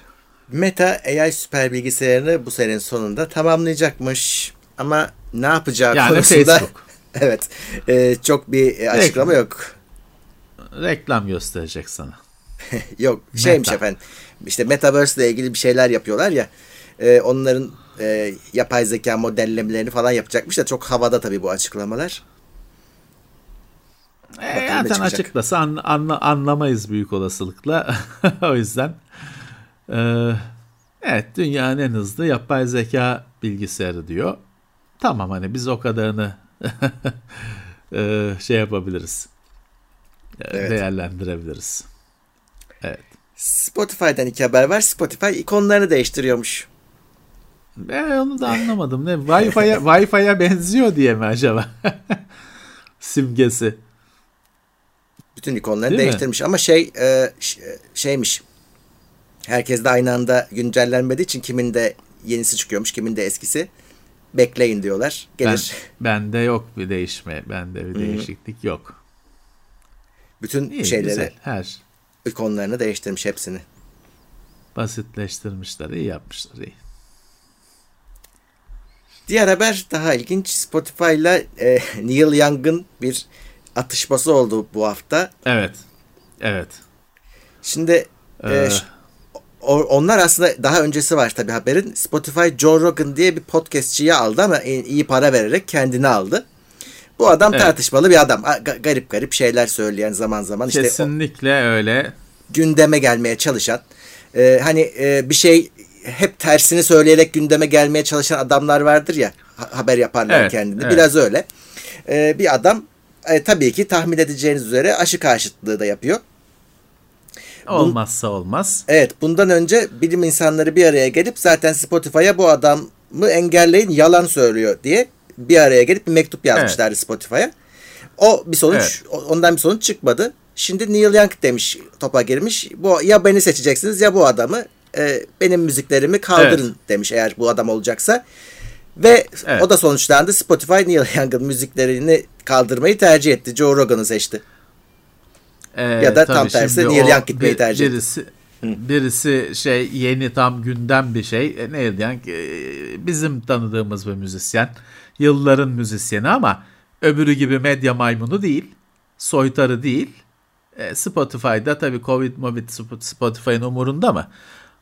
Meta AI süper bilgisayarını bu senenin sonunda tamamlayacakmış. Ama ne yapacağı yani konusunda Facebook. *laughs* evet e, çok bir açıklama Reklam. yok. Reklam gösterecek sana. *laughs* yok şeymiş Meta. efendim işte Metaverse ile ilgili bir şeyler yapıyorlar ya e, onların e, yapay zeka modellemelerini falan yapacakmış da çok havada tabii bu açıklamalar. E, zaten açıklasa an, anla, anlamayız büyük olasılıkla. *laughs* o yüzden e, evet dünyanın en hızlı yapay zeka bilgisayarı diyor. Tamam hani biz o kadarını *laughs* e, şey yapabiliriz. E, evet. Değerlendirebiliriz. Evet. Spotify'dan iki haber var. Spotify ikonlarını değiştiriyormuş. Ben onu da anlamadım. Ne Wi-Fi'ye *laughs* Wi-Fi'ye benziyor diye mi acaba? *laughs* Simgesi. Bütün ikonlarını Değil değiştirmiş mi? ama şey e, şeymiş. Herkes de aynı anda güncellenmediği için kimin de yenisi çıkıyormuş, kimin de eskisi. Bekleyin diyorlar. Gelir. Ben, bende yok bir değişme. Bende bir değişiklik Hı-hı. yok. Bütün İyi, şeyleri, güzel, her ikonlarını değiştirmiş hepsini. Basitleştirmişler, iyi yapmışlar, iyi. Diğer haber daha ilginç. Spotify ile e, *laughs* Neil Young'ın bir atışması oldu bu hafta. Evet. Evet. Şimdi e, ee... onlar aslında daha öncesi var tabii haberin. Spotify Joe Rogan diye bir podcastçiyi aldı ama iyi para vererek kendini aldı. Bu adam evet. tartışmalı bir adam. Garip garip şeyler söyleyen zaman zaman. işte Kesinlikle öyle. Gündeme gelmeye çalışan. E, hani e, bir şey hep tersini söyleyerek gündeme gelmeye çalışan adamlar vardır ya. haber yaparlar evet, kendini. Evet. Biraz öyle. E, bir adam e, tabii ki tahmin edeceğiniz üzere aşı karşıtlığı da yapıyor. Olmazsa olmaz. Evet bundan önce bilim insanları bir araya gelip zaten Spotify'a bu adamı engelleyin yalan söylüyor diye bir araya gelip bir mektup yazmışlardı evet. Spotify'a. O bir sonuç evet. ondan bir sonuç çıkmadı. Şimdi Neil Young demiş topa girmiş. Bu ya beni seçeceksiniz ya bu adamı e, benim müziklerimi kaldırın evet. demiş eğer bu adam olacaksa. Ve evet. o da sonuçlandı. Spotify Neil Young'ın müziklerini kaldırmayı tercih etti. Joe Rogan'ı seçti. Ee, ya da tam tersi Neil Young gitmeyi bir, tercih birisi. Birisi şey yeni tam gündem bir şey. E, Neil Young e, bizim tanıdığımız bir müzisyen. Yılların müzisyeni ama öbürü gibi medya maymunu değil. Soytarı değil. E, Spotify'da tabii Covid Movid Spotify'ın umurunda mı?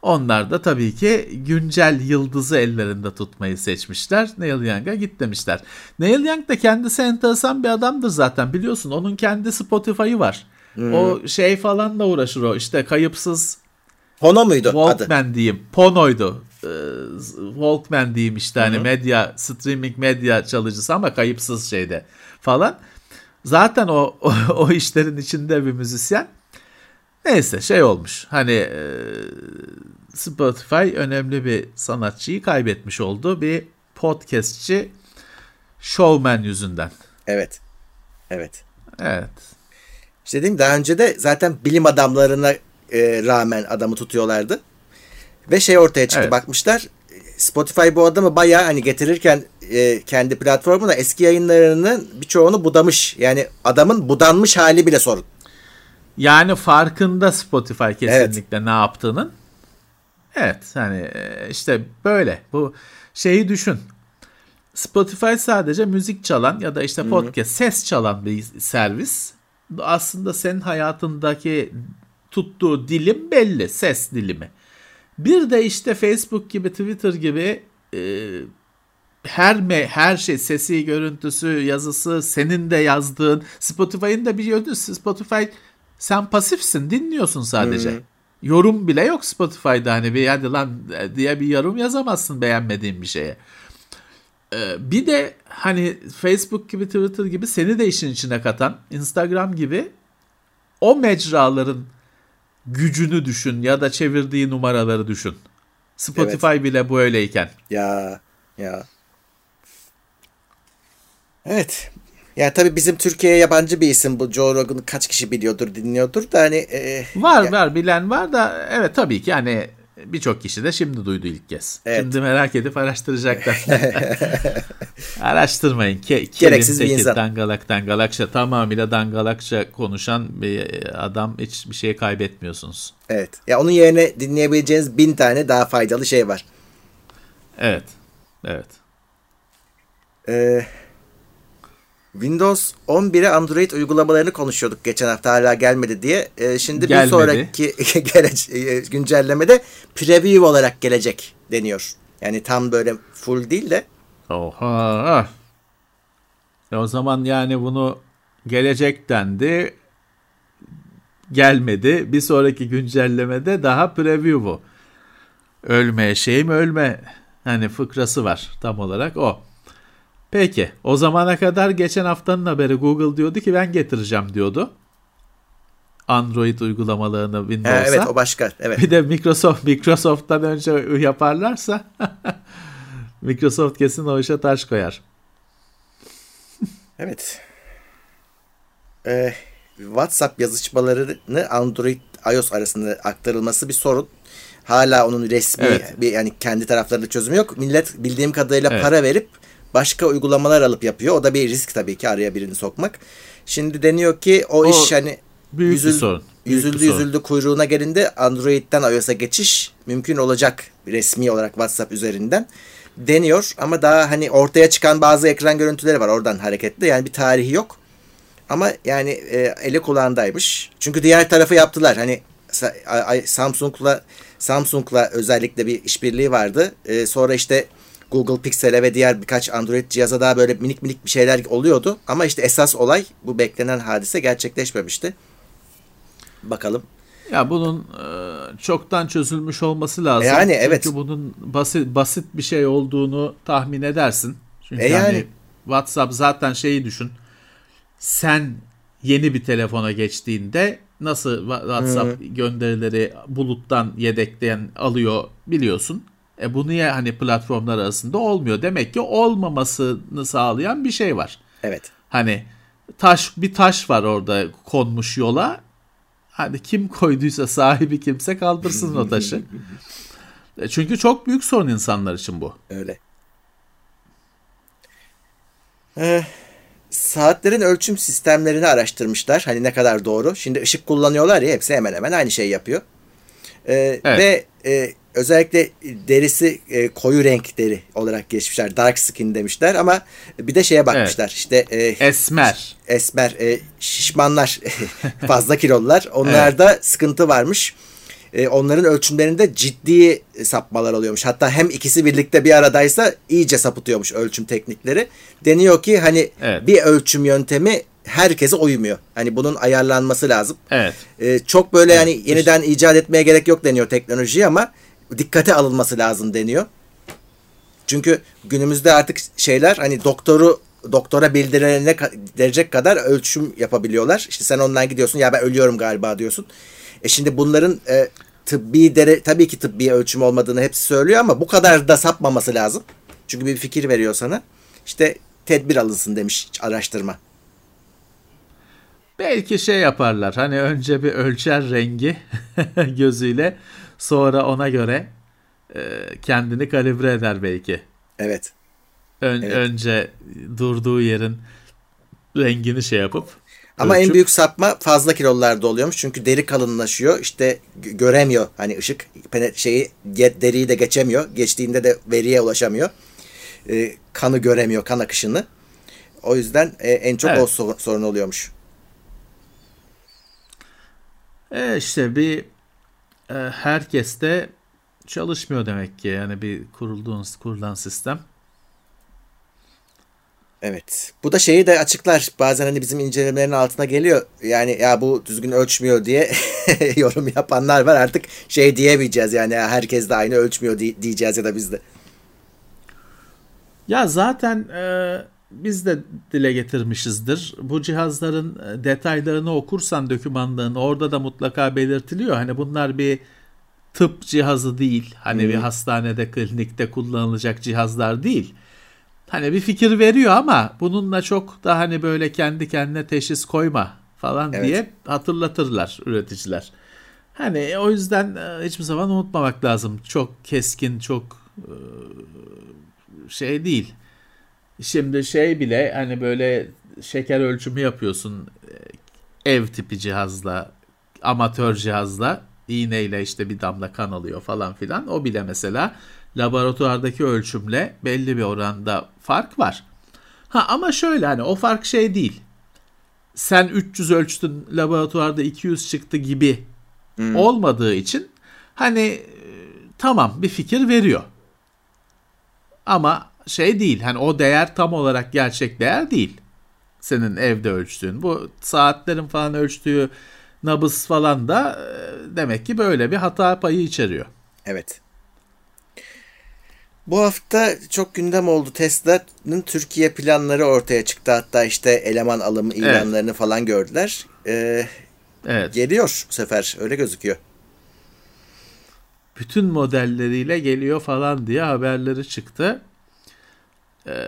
Onlar da tabii ki güncel yıldızı ellerinde tutmayı seçmişler. Neil Young'a git demişler. Neil Young da kendisi enteresan bir adamdır zaten biliyorsun. Onun kendi Spotify'ı var. Hmm. O şey falan da uğraşır o işte kayıpsız Pono muydu Walkman adı? diyeyim. Pono'ydu. Ee, Walkman diyeyim işte hani medya streaming medya çalıcısı ama kayıpsız şeyde falan. Zaten o, *laughs* o, o işlerin içinde bir müzisyen. Neyse şey olmuş. Hani e, Spotify önemli bir sanatçıyı kaybetmiş oldu. Bir podcastçi showman yüzünden. Evet. Evet. Evet. İşte dedim daha önce de zaten bilim adamlarına e, rağmen adamı tutuyorlardı. Ve şey ortaya çıktı evet. bakmışlar. Spotify bu adamı bayağı hani getirirken e, kendi platformuna eski yayınlarının birçoğunu budamış. Yani adamın budanmış hali bile sorun. Yani farkında Spotify kesinlikle evet. ne yaptığının. Evet hani e, işte böyle bu şeyi düşün. Spotify sadece müzik çalan ya da işte podcast Hı-hı. ses çalan bir servis. Aslında senin hayatındaki tuttuğu dilim belli ses dilimi. Bir de işte Facebook gibi Twitter gibi e, her me, her şey sesi, görüntüsü, yazısı senin de yazdığın Spotify'ın da bir yönü Spotify sen pasifsin dinliyorsun sadece. Hmm. Yorum bile yok Spotify'da hani bir hadi lan diye bir yorum yazamazsın beğenmediğin bir şeye. Ee, bir de hani Facebook gibi Twitter gibi seni de işin içine katan Instagram gibi o mecraların gücünü düşün ya da çevirdiği numaraları düşün. Spotify evet. bile bu öyleyken. Ya ya. Evet. Yani tabii bizim Türkiye'ye yabancı bir isim bu. Joe Rogan'ı kaç kişi biliyordur, dinliyordur da hani... E, var ya... var bilen var da evet tabii ki yani birçok kişi de şimdi duydu ilk kez. Evet. Şimdi merak edip araştıracaklar. *laughs* Araştırmayın. Ke Gereksiz bir insan. Dangalak dangalakça tamamıyla dangalakça konuşan bir adam hiçbir şey kaybetmiyorsunuz. Evet. Ya onun yerine dinleyebileceğiniz bin tane daha faydalı şey var. Evet. Evet. Ee, Windows 11'e Android uygulamalarını konuşuyorduk geçen hafta hala gelmedi diye. Ee, şimdi gelmedi. bir sonraki *laughs* gele- e, güncellemede preview olarak gelecek deniyor. Yani tam böyle full değil de. Oha. E o zaman yani bunu gelecek dendi. Gelmedi. Bir sonraki güncellemede daha preview bu. Ölme şey mi ölme. Hani fıkrası var tam olarak o. Peki o zamana kadar geçen haftanın haberi Google diyordu ki ben getireceğim diyordu. Android uygulamalarını Windows'a. Ee, evet o başka. Evet. Bir de Microsoft Microsoft'tan önce yaparlarsa *laughs* Microsoft kesin o işe taş koyar. evet. Ee, WhatsApp yazışmalarını Android iOS arasında aktarılması bir sorun. Hala onun resmi evet. bir yani kendi taraflarında çözümü yok. Millet bildiğim kadarıyla evet. para verip başka uygulamalar alıp yapıyor. O da bir risk tabii ki araya birini sokmak. Şimdi deniyor ki o, o iş hani büyük yüzül, bir sorun. Büyük yüzüldü bir sorun. yüzüldü kuyruğuna gelindi Android'den iOS'a geçiş mümkün olacak resmi olarak WhatsApp üzerinden deniyor ama daha hani ortaya çıkan bazı ekran görüntüleri var oradan hareketli yani bir tarihi yok. Ama yani e, eli kulağındaymış. Çünkü diğer tarafı yaptılar. Hani Samsung'la Samsung'la özellikle bir işbirliği vardı. E, sonra işte Google Pixel'e ve diğer birkaç Android cihaza daha böyle minik minik bir şeyler oluyordu. Ama işte esas olay bu beklenen hadise gerçekleşmemişti. Bakalım. Ya bunun e, çoktan çözülmüş olması lazım. E yani evet. Çünkü bunun basit basit bir şey olduğunu tahmin edersin. Çünkü e yani hani WhatsApp zaten şeyi düşün. Sen yeni bir telefona geçtiğinde nasıl WhatsApp Hı. gönderileri buluttan yedekleyen alıyor biliyorsun. E bu niye hani platformlar arasında olmuyor? Demek ki olmamasını sağlayan bir şey var. Evet. Hani taş bir taş var orada konmuş yola. Hani kim koyduysa sahibi kimse kaldırsın o taşı. *laughs* E çünkü çok büyük sorun insanlar için bu. Öyle. Eh, saatlerin ölçüm sistemlerini araştırmışlar. Hani ne kadar doğru. Şimdi ışık kullanıyorlar ya hepsi hemen hemen aynı şey yapıyor. Ee, evet. Ve e, özellikle derisi e, koyu renk deri olarak geçmişler. Dark skin demişler ama bir de şeye bakmışlar. Evet. İşte e, esmer. Esmer e, şişmanlar *laughs* fazla kilolular. Onlarda evet. sıkıntı varmış. E, onların ölçümlerinde ciddi sapmalar oluyormuş. Hatta hem ikisi birlikte bir aradaysa iyice sapıtıyormuş ölçüm teknikleri. Deniyor ki hani evet. bir ölçüm yöntemi herkese uymuyor. Hani bunun ayarlanması lazım. Evet. Ee, çok böyle evet. yani yeniden icat etmeye gerek yok deniyor teknolojiyi ama dikkate alınması lazım deniyor. Çünkü günümüzde artık şeyler hani doktoru doktora bildirene derecek kadar ölçüm yapabiliyorlar. İşte sen ondan gidiyorsun ya ben ölüyorum galiba diyorsun. E şimdi bunların e, tıbbi dere tabii ki tıbbi ölçüm olmadığını hepsi söylüyor ama bu kadar da sapmaması lazım. Çünkü bir fikir veriyor sana. İşte tedbir alınsın demiş araştırma. Belki şey yaparlar. Hani önce bir ölçer rengi *laughs* gözüyle sonra ona göre e, kendini kalibre eder belki. Evet. Ön, evet. Önce durduğu yerin rengini şey yapıp ama ölçüp... en büyük sapma fazla kilolularda oluyormuş. Çünkü deri kalınlaşıyor. İşte göremiyor hani ışık şeyi deriyi de geçemiyor. Geçtiğinde de veriye ulaşamıyor. Ee, kanı göremiyor, kan akışını. O yüzden e, en çok evet. o sorun oluyormuş. E işte bir e, herkeste çalışmıyor demek ki yani bir kurulduğun kurulan sistem. Evet. Bu da şeyi de açıklar. Bazen hani bizim incelemelerin altına geliyor. Yani ya bu düzgün ölçmüyor diye *laughs* yorum yapanlar var. Artık şey diyemeyeceğiz yani herkes de aynı ölçmüyor diyeceğiz ya da biz de. Ya zaten e, biz de dile getirmişizdir. Bu cihazların e, detaylarını okursan dokümanlarını orada da mutlaka belirtiliyor. Hani bunlar bir tıp cihazı değil. Hani hmm. bir hastanede, klinikte kullanılacak cihazlar değil. Hani bir fikir veriyor ama bununla çok da hani böyle kendi kendine teşhis koyma falan evet. diye hatırlatırlar üreticiler. Hani o yüzden e, hiçbir zaman unutmamak lazım. Çok keskin, çok e, şey değil Şimdi şey bile hani böyle şeker ölçümü yapıyorsun e, ev tipi cihazla, amatör cihazla, iğneyle işte bir damla kan alıyor falan filan. O bile mesela laboratuvardaki ölçümle belli bir oranda fark var. Ha ama şöyle hani o fark şey değil. Sen 300 ölçtün laboratuvarda 200 çıktı gibi hmm. olmadığı için hani e, tamam bir fikir veriyor. Ama şey değil. Hani o değer tam olarak gerçek değer değil. Senin evde ölçtüğün. Bu saatlerin falan ölçtüğü nabız falan da e, demek ki böyle bir hata payı içeriyor. Evet. Bu hafta çok gündem oldu. Tesla'nın Türkiye planları ortaya çıktı. Hatta işte eleman alımı ilanlarını evet. falan gördüler. Ee, evet. Geliyor bu sefer. Öyle gözüküyor. Bütün modelleriyle geliyor falan diye haberleri çıktı. E,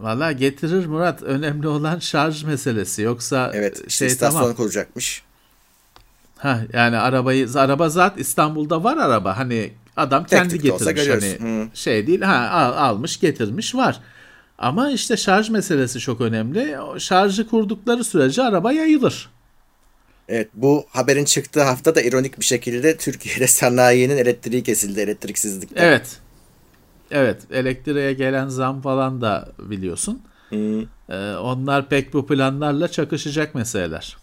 Valla getirir Murat. Önemli olan şarj meselesi. Yoksa evet, işte şey istasyon tamam. kuracakmış. Ha yani arabayı araba zat İstanbul'da var araba. Hani adam Tek kendi olsa getirmiş hani. Hı. şey değil. Ha al- almış getirmiş var. Ama işte şarj meselesi çok önemli. Şarjı kurdukları sürece araba yayılır. Evet bu haberin çıktığı hafta da ironik bir şekilde Türkiye'de *laughs* sanayinin elektriği kesildi elektriksizlikten. Evet. Evet, elektriğe gelen zam falan da biliyorsun. Hı. Ee, onlar pek bu planlarla çakışacak meseleler.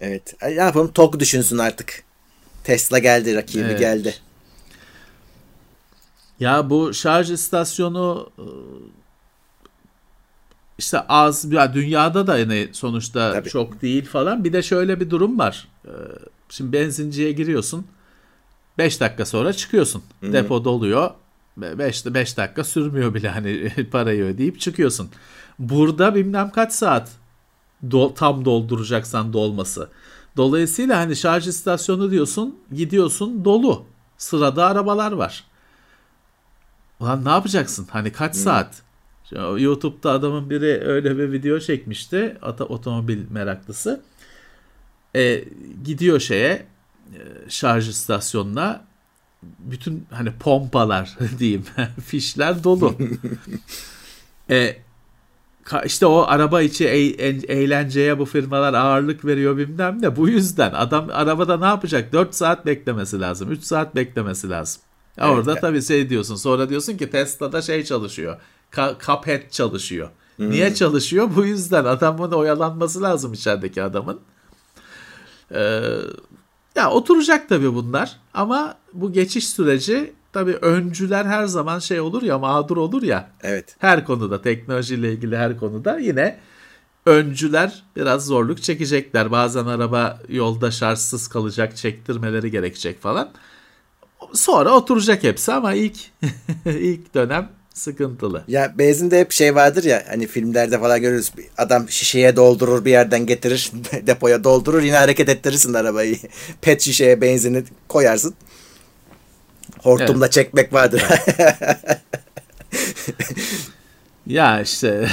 Evet. Ne yapalım TOG düşünsün artık. Tesla geldi rakibi Evet. geldi. Ya bu şarj istasyonu e, işte az ya dünyada da yine sonuçta Tabii. çok değil falan. Bir de şöyle bir durum var. Ee, Şimdi benzinciye giriyorsun. 5 dakika sonra çıkıyorsun. Depo doluyor. 5 5 dakika sürmüyor bile hani *laughs* parayı ödeyip çıkıyorsun. Burada bilmem kaç saat do- tam dolduracaksan dolması. Dolayısıyla hani şarj istasyonu diyorsun, gidiyorsun dolu. Sırada arabalar var. Ulan ne yapacaksın? Hani kaç saat? Şu YouTube'da adamın biri öyle bir video çekmişti. Ata, otomobil meraklısı. E, gidiyor şeye e, şarj istasyonuna bütün hani pompalar *laughs* diyeyim *laughs* fişler dolu. *laughs* e, işte o araba içi e- en- eğlenceye bu firmalar ağırlık veriyor bilmem ne. Bu yüzden adam arabada ne yapacak? 4 saat beklemesi lazım. 3 saat beklemesi lazım. Ya Evet. Orada tabii şey diyorsun. Sonra diyorsun ki Tesla'da şey çalışıyor. Ka- Cuphead çalışıyor. Niye çalışıyor? Bu yüzden adamın oyalanması lazım içerideki adamın. Ee, ya oturacak tabii bunlar ama bu geçiş süreci tabii öncüler her zaman şey olur ya mağdur olur ya Evet. her konuda teknolojiyle ilgili her konuda yine öncüler biraz zorluk çekecekler. Bazen araba yolda şarjsız kalacak, çektirmeleri gerekecek falan. Sonra oturacak hepsi ama ilk *laughs* ilk dönem sıkıntılı. Ya benzinde hep şey vardır ya hani filmlerde falan görürüz. Adam şişeye doldurur bir yerden getirir *laughs* depoya doldurur yine hareket ettirirsin arabayı. *laughs* Pet şişeye benzini koyarsın. Hortumla çekmek vardır. *laughs* Ya işte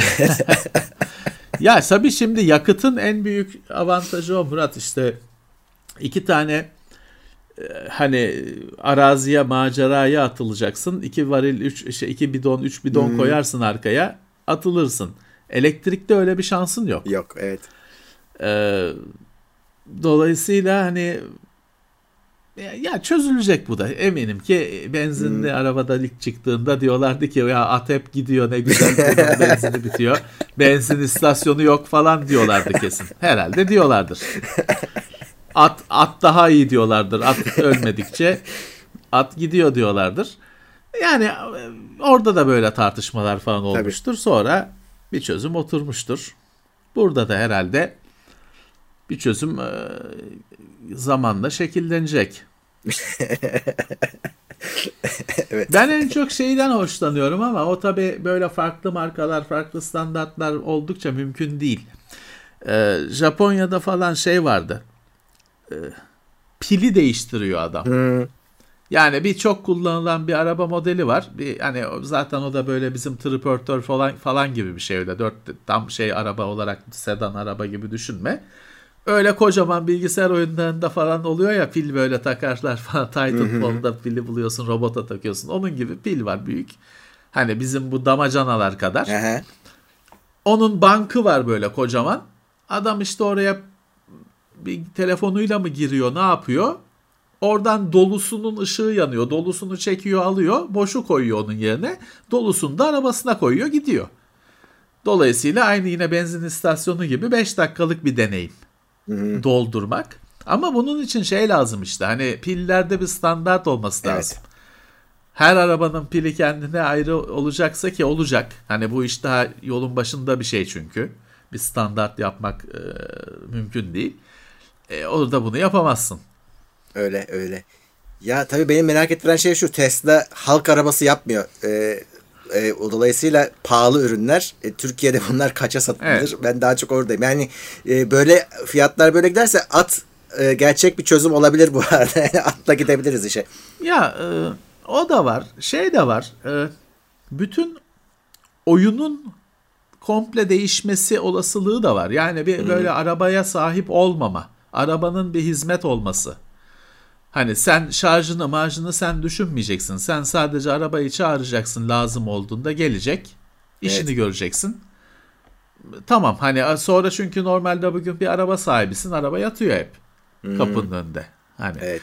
ya tabii şimdi yakıtın en büyük avantajı o Murat işte iki tane hani araziye maceraya atılacaksın. iki varil, üç, işte iki bidon, üç bidon koyarsın arkaya atılırsın. Elektrikte öyle bir şansın yok. Yok evet. Ee, dolayısıyla hani ya, çözülecek bu da eminim ki benzinli arabada ilk çıktığında diyorlardı ki ya at hep gidiyor ne güzel *laughs* benzini bitiyor benzin istasyonu yok falan diyorlardı kesin herhalde diyorlardır at at daha iyi diyorlardır at *laughs* ölmedikçe at gidiyor diyorlardır yani e, orada da böyle tartışmalar falan olmuştur sonra bir çözüm oturmuştur burada da herhalde bir çözüm e, zamanla şekillenecek. *laughs* Evet. Ben en çok şeyden hoşlanıyorum ama o tabi böyle farklı markalar, farklı standartlar oldukça mümkün değil. Ee, Japonya'da falan şey vardı. Ee, pili değiştiriyor adam. Yani bir çok kullanılan bir araba modeli var. Bir hani zaten o da böyle bizim triportör falan falan gibi bir şey öyle. Dört tam şey araba olarak sedan araba gibi düşünme. Öyle kocaman bilgisayar oyunlarında falan oluyor ya pil böyle takarlar *laughs* falan. Titanfall'da pili buluyorsun robota takıyorsun. Onun gibi pil var büyük. Hani bizim bu damacanalar kadar. Onun bankı var böyle kocaman. Adam işte oraya bir telefonuyla mı giriyor ne yapıyor? Oradan dolusunun ışığı yanıyor. Dolusunu çekiyor alıyor. Boşu koyuyor onun yerine. Dolusunu da arabasına koyuyor gidiyor. Dolayısıyla aynı yine benzin istasyonu gibi 5 dakikalık bir deneyim. Doldurmak. Ama bunun için şey lazım işte. Hani pillerde bir standart olması Evet. lazım. Her arabanın pili kendine ayrı olacaksa ki olacak. Hani bu iş daha yolun başında bir şey çünkü. Bir standart yapmak e, mümkün değil. E, orada bunu yapamazsın. Öyle öyle. Ya tabii benim merak ettiren şey şu Tesla halk arabası yapmıyor. E, o dolayısıyla pahalı ürünler. E, Türkiye'de bunlar kaça satılır? Evet. Ben daha çok oradayım. Yani e, böyle fiyatlar böyle giderse at e, gerçek bir çözüm olabilir bu *laughs* arada. Atla gidebiliriz işe. Ya e, o da var. Şey de var. E, bütün oyunun komple değişmesi olasılığı da var. Yani bir böyle arabaya sahip olmama, arabanın bir hizmet olması. Hani sen şarjını marjını sen düşünmeyeceksin. Sen sadece arabayı çağıracaksın lazım olduğunda gelecek. işini evet. göreceksin. Tamam hani sonra çünkü normalde bugün bir araba sahibisin. Araba yatıyor hep hmm. kapının önünde. Hani evet.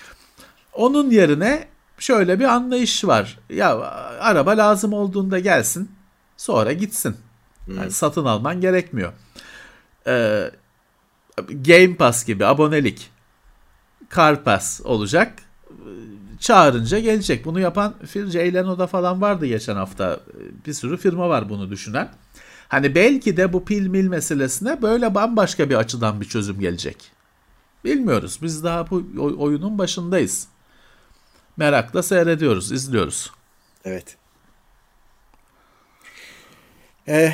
Onun yerine şöyle bir anlayış var. Ya araba lazım olduğunda gelsin. Sonra gitsin. Hmm. Yani satın alman gerekmiyor. Ee, Game Pass gibi abonelik Car Pass olacak. Çağırınca gelecek. Bunu yapan Ceylano'da falan vardı geçen hafta. Bir sürü firma var bunu düşünen. Hani belki de bu pil mil meselesine böyle bambaşka bir açıdan bir çözüm gelecek. Bilmiyoruz. Biz daha bu oyunun başındayız. Merakla seyrediyoruz, izliyoruz. Evet. E,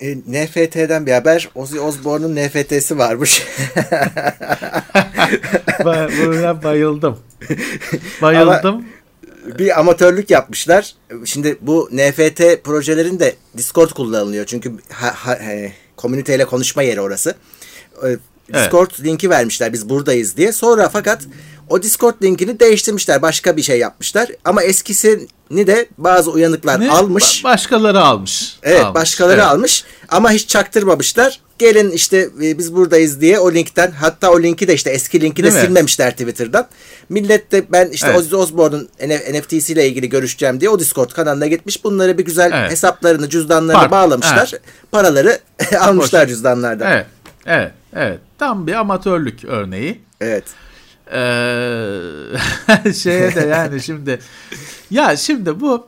e, NFT'den bir haber. Ozzy Osbourne'un NFT'si varmış. *laughs* Buna bayıldım. Bayıldım. Ama bir amatörlük yapmışlar. Şimdi bu NFT projelerin de Discord kullanılıyor. Çünkü ha, ha, he, komüniteyle konuşma yeri orası. Discord evet. linki vermişler biz buradayız diye. Sonra fakat o Discord linkini değiştirmişler. Başka bir şey yapmışlar. Ama eskisini de bazı uyanıklar ne? almış. Ba- başkaları almış. Evet almış. başkaları evet. almış. Ama hiç çaktırmamışlar. Gelin işte e, biz buradayız diye o linkten hatta o linki de işte eski linki de Değil silmemişler mi? Twitter'dan. Millet de ben işte evet. Ozzy Osbourne'un NFT'siyle ilgili görüşeceğim diye o Discord kanalına gitmiş. Bunları bir güzel evet. hesaplarını, cüzdanlarını Part. bağlamışlar. Evet. Paraları *laughs* almışlar cüzdanlardan. Evet. Evet. Evet. Tam bir amatörlük örneği. Evet. Ee, *laughs* şeye de yani şimdi ya şimdi bu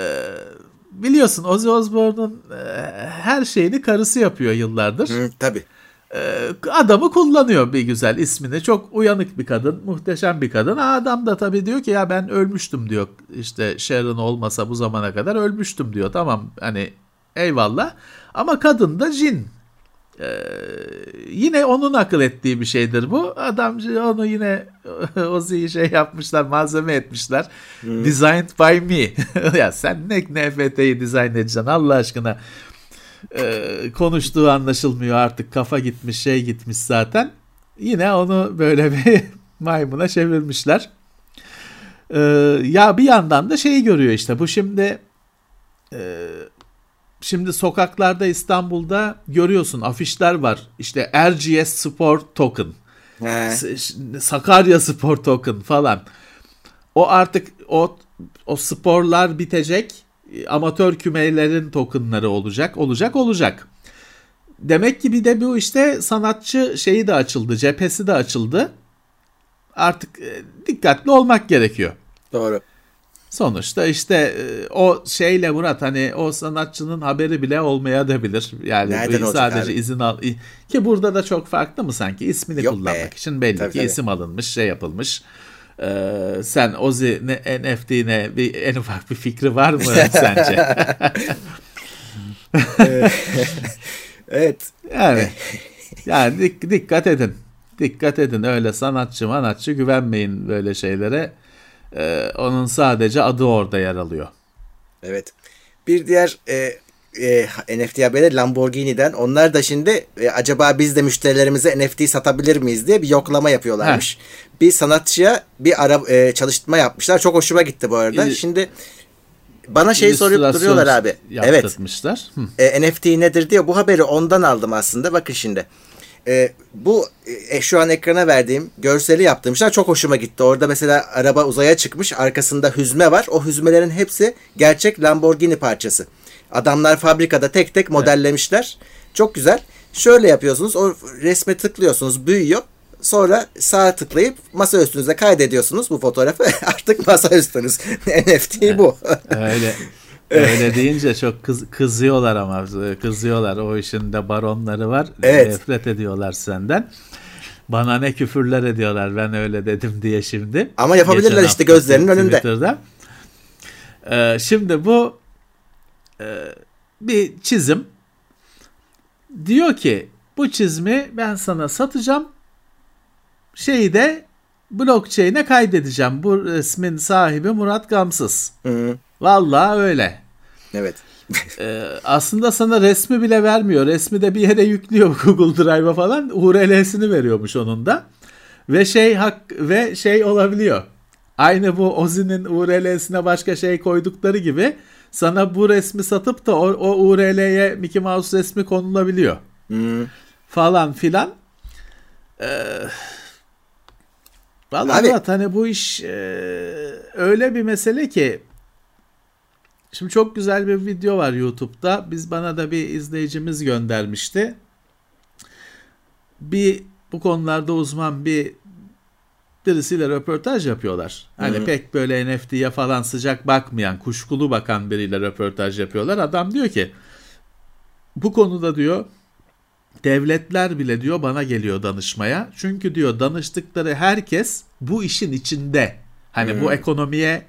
e, biliyorsun Ozzy Osbourne'un e, her şeyini karısı yapıyor yıllardır. Hı, tabii. E, adamı kullanıyor bir güzel ismini. Çok uyanık bir kadın, muhteşem bir kadın. Adam da tabii diyor ki ya ben ölmüştüm diyor. İşte Sharon olmasa bu zamana kadar ölmüştüm diyor. Tamam hani eyvallah. Ama kadın da cin. Ee, yine onun akıl ettiği bir şeydir bu. Adam onu yine *laughs* Ozzy'yi şey yapmışlar, malzeme etmişler. Hmm. Designed by me. *laughs* ya sen ne NFT'yi dizayn edeceksin Allah aşkına. Ee, konuştuğu anlaşılmıyor artık. Kafa gitmiş, şey gitmiş zaten. Yine onu böyle *laughs* bir maymuna çevirmişler. Ee, ya bir yandan da şeyi görüyor işte. Bu şimdi e, şimdi sokaklarda İstanbul'da görüyorsun afişler var. İşte RGS Sport Token. He. Sakarya Spor Token falan. O artık o o sporlar bitecek. Amatör kümelerin tokenları olacak. Olacak olacak. Demek ki bir de bu işte sanatçı şeyi de açıldı. Cephesi de açıldı. Artık e, dikkatli olmak gerekiyor. Doğru. Sonuçta işte e, o şeyle Murat hani o sanatçının haberi bile olmaya da bilir. Yani Nereden sadece abi? izin al ki burada da çok farklı mı sanki ismini Yok kullanmak be. için belli tabii, ki tabii. isim alınmış, şey yapılmış. Ee, sen Ozi ne, NFT'ne bir en ufak bir fikri var mı *laughs* sence? *laughs* evet. Yani yani dik, dikkat edin. Dikkat edin öyle sanatçı manatçı güvenmeyin böyle şeylere. Ee, onun sadece adı orada yer alıyor. Evet. Bir diğer e, e, NFT haberi Lamborghini'den. Onlar da şimdi e, acaba biz de müşterilerimize NFT satabilir miyiz diye bir yoklama yapıyorlarmış. Heh. Bir sanatçıya bir ara e, çalıştırma yapmışlar. Çok hoşuma gitti bu arada. İl, şimdi bana şey sorup duruyorlar abi. Evet. E, NFT nedir diye bu haberi ondan aldım aslında. Bakın şimdi. E, bu e, şu an ekrana verdiğim görseli yaptığım şeyler çok hoşuma gitti. Orada mesela araba uzaya çıkmış arkasında hüzme var. O hüzmelerin hepsi gerçek Lamborghini parçası. Adamlar fabrikada tek tek modellemişler. Çok güzel. Şöyle yapıyorsunuz. O resme tıklıyorsunuz. Büyüyor. Sonra sağ tıklayıp masa üstünüze kaydediyorsunuz bu fotoğrafı. *laughs* Artık masa üstünüz. *laughs* NFT bu. Öyle. *laughs* Öyle deyince çok kız, kızıyorlar ama kızıyorlar. O işin de baronları var. Evet. Nefret ediyorlar senden. Bana ne küfürler ediyorlar ben öyle dedim diye şimdi. Ama yapabilirler işte gözlerinin önünde. Twitter'da. Ee, şimdi bu e, bir çizim. Diyor ki bu çizimi ben sana satacağım. Şeyi de blockchain'e kaydedeceğim. Bu resmin sahibi Murat Gamsız. Hı hı. Vallahi öyle. Evet. ee, aslında sana resmi bile vermiyor. Resmi de bir yere yüklüyor Google Drive'a falan. URL'sini veriyormuş onun da. ve şey hak ve şey olabiliyor. Aynı bu Ozi'nin URL'sine başka şey koydukları gibi sana bu resmi satıp da o, o URL'ye Mickey Mouse resmi konulabiliyor. Hmm. Falan filan. Ee, Vallahi Abi, hani bu iş e, öyle bir mesele ki Şimdi çok güzel bir video var YouTube'da. Biz bana da bir izleyicimiz göndermişti. Bir bu konularda uzman bir birisiyle röportaj yapıyorlar. Hani Hı-hı. pek böyle NFT'ye falan sıcak bakmayan, kuşkulu bakan biriyle röportaj yapıyorlar. Adam diyor ki bu konuda diyor devletler bile diyor bana geliyor danışmaya. Çünkü diyor danıştıkları herkes bu işin içinde. Hani Hı-hı. bu ekonomiye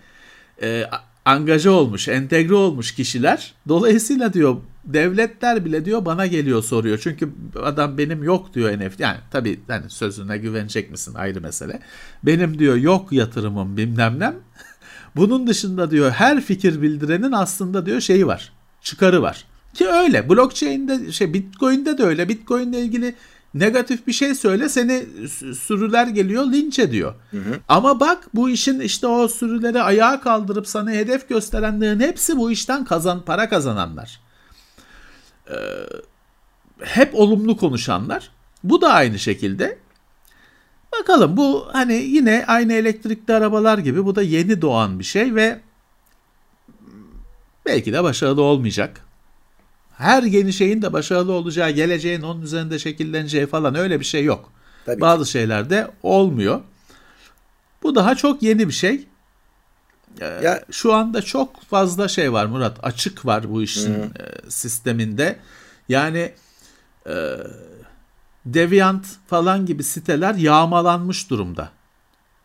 e, angaja olmuş, entegre olmuş kişiler. Dolayısıyla diyor devletler bile diyor bana geliyor soruyor. Çünkü adam benim yok diyor NFT. Yani tabii hani sözüne güvenecek misin ayrı mesele. Benim diyor yok yatırımım bilmem ne. *laughs* Bunun dışında diyor her fikir bildirenin aslında diyor şeyi var. Çıkarı var. Ki öyle. Blockchain'de şey Bitcoin'de de öyle. Bitcoin'le ilgili negatif bir şey söyle seni sürüler geliyor linç ediyor. Hı hı. Ama bak bu işin işte o sürüleri ayağa kaldırıp sana hedef gösterenlerin hepsi bu işten kazan para kazananlar. Ee, hep olumlu konuşanlar. Bu da aynı şekilde. Bakalım bu hani yine aynı elektrikli arabalar gibi bu da yeni doğan bir şey ve belki de başarılı olmayacak her yeni şeyin de başarılı olacağı, geleceğin onun üzerinde şekilleneceği falan öyle bir şey yok. Tabii Bazı şeylerde olmuyor. Bu daha çok yeni bir şey. Ee, ya, şu anda çok fazla şey var Murat. Açık var bu işin hı. E, sisteminde. Yani e, Deviant falan gibi siteler yağmalanmış durumda.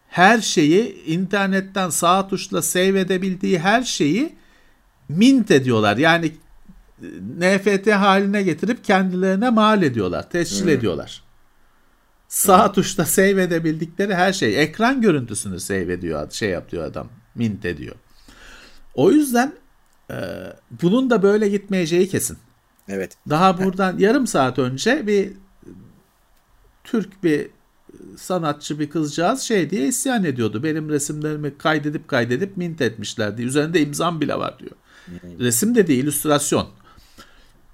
Her şeyi internetten sağ tuşla save edebildiği her şeyi mint ediyorlar. Yani NFT haline getirip kendilerine mal ediyorlar, tescil hmm. ediyorlar. Sağ hmm. tuşta save edebildikleri her şey. Ekran görüntüsünü save ediyor, şey yapıyor adam, mint ediyor. O yüzden e, bunun da böyle gitmeyeceği kesin. Evet. Daha buradan yarım saat önce bir Türk bir sanatçı bir kızcağız şey diye isyan ediyordu. Benim resimlerimi kaydedip kaydedip mint etmişlerdi. Üzerinde imzam bile var diyor. Resim de değil, illüstrasyon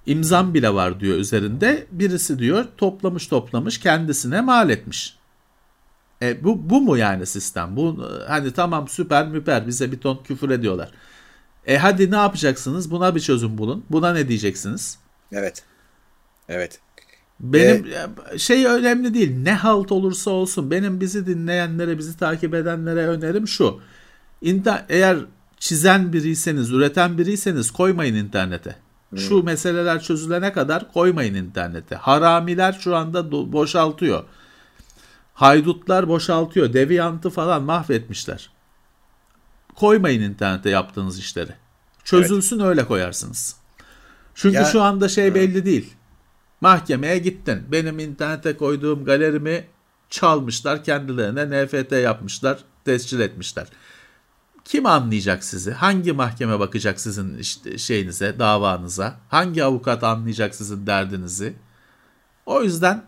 imzam bile var diyor üzerinde. Birisi diyor toplamış toplamış kendisine mal etmiş. E, bu, bu mu yani sistem? Bu hani tamam süper müper bize bir ton küfür ediyorlar. E hadi ne yapacaksınız? Buna bir çözüm bulun. Buna ne diyeceksiniz? Evet. Evet. Benim ee, şey önemli değil. Ne halt olursa olsun benim bizi dinleyenlere, bizi takip edenlere önerim şu. İnter eğer çizen biriyseniz, üreten biriyseniz koymayın internete. Şu meseleler çözülene kadar koymayın internete. Haramiler şu anda boşaltıyor. Haydutlar boşaltıyor. Deviyantı falan mahvetmişler. Koymayın internete yaptığınız işleri. Çözülsün evet. öyle koyarsınız. Çünkü ya, şu anda şey hı. belli değil. Mahkemeye gittin. Benim internete koyduğum galerimi çalmışlar. Kendilerine NFT yapmışlar. Tescil etmişler. Kim anlayacak sizi? Hangi mahkeme bakacak sizin işte şeyinize, davanıza? Hangi avukat anlayacak sizin derdinizi? O yüzden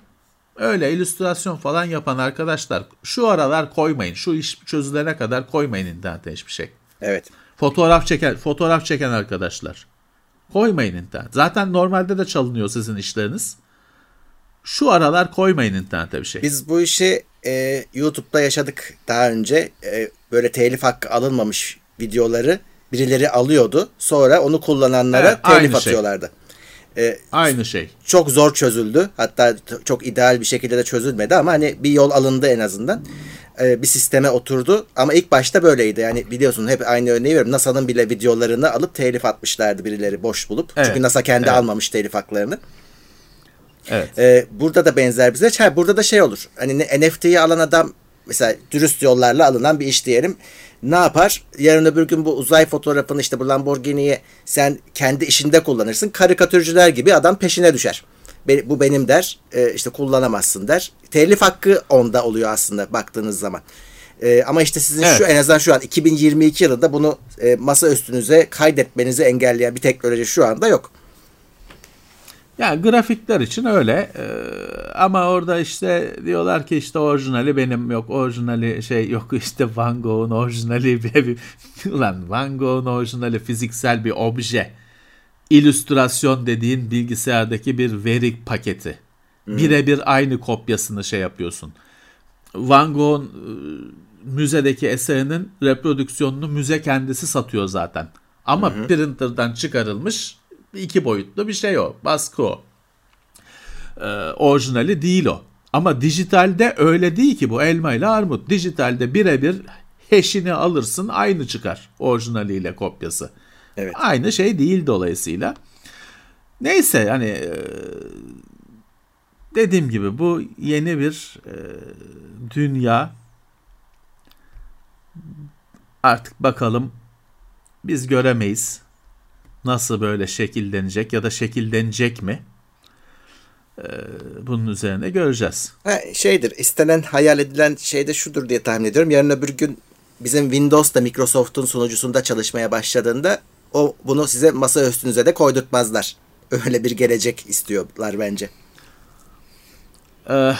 öyle illüstrasyon falan yapan arkadaşlar şu aralar koymayın. Şu iş çözülene kadar koymayın internete hiçbir şey. Evet. Fotoğraf çeken fotoğraf çeken arkadaşlar. Koymayın internet. Zaten normalde de çalınıyor sizin işleriniz. Şu aralar koymayın internete bir şey. Biz bu işi e, YouTube'da yaşadık daha önce. E, böyle telif hakkı alınmamış videoları birileri alıyordu. Sonra onu kullananlara evet, telif şey. atıyorlardı. Şey. E, aynı şey. Çok zor çözüldü. Hatta çok ideal bir şekilde de çözülmedi ama hani bir yol alındı en azından. E, bir sisteme oturdu. Ama ilk başta böyleydi. Yani biliyorsun hep aynı örneği veriyorum. NASA'nın bile videolarını alıp telif atmışlardı birileri boş bulup. Evet. Çünkü NASA kendi evet. almamış telif haklarını. Evet. Ee, burada da benzer bir süreç. Ha, burada da şey olur. Hani NFT'yi alan adam mesela dürüst yollarla alınan bir iş diyelim. Ne yapar? Yarın öbür gün bu uzay fotoğrafını işte bu Lamborghini'yi sen kendi işinde kullanırsın. Karikatürcüler gibi adam peşine düşer. Bu benim der. E, işte kullanamazsın der. Telif hakkı onda oluyor aslında baktığınız zaman. E, ama işte sizin evet. şu en azından şu an 2022 yılında bunu e, masa üstünüze kaydetmenizi engelleyen bir teknoloji şu anda yok. Yani grafikler için öyle ee, ama orada işte diyorlar ki işte orijinali benim yok orijinali şey *laughs* yok işte Van Gogh'un orijinali bir, ulan Van Gogh'un orijinali fiziksel bir obje. İllüstrasyon dediğin bilgisayardaki bir veri paketi. Hmm. birebir aynı kopyasını şey yapıyorsun. Van Gogh'un e, müzedeki eserinin reprodüksiyonunu müze kendisi satıyor zaten. Ama hı. printer'dan çıkarılmış iki boyutlu bir şey o. Baskı o. Ee, orijinali değil o. Ama dijitalde öyle değil ki bu elma ile armut. Dijitalde birebir hash'ini alırsın aynı çıkar orijinaliyle kopyası. Evet. Aynı şey değil dolayısıyla. Neyse yani e, dediğim gibi bu yeni bir e, dünya. Artık bakalım biz göremeyiz nasıl böyle şekillenecek ya da şekillenecek mi? Ee, bunun üzerine göreceğiz. Ha, şeydir istenen hayal edilen şey de şudur diye tahmin ediyorum. Yarın öbür gün bizim Windows'da Microsoft'un sunucusunda çalışmaya başladığında o bunu size masa üstünüze de koydurtmazlar. *laughs* Öyle bir gelecek istiyorlar bence. Ee,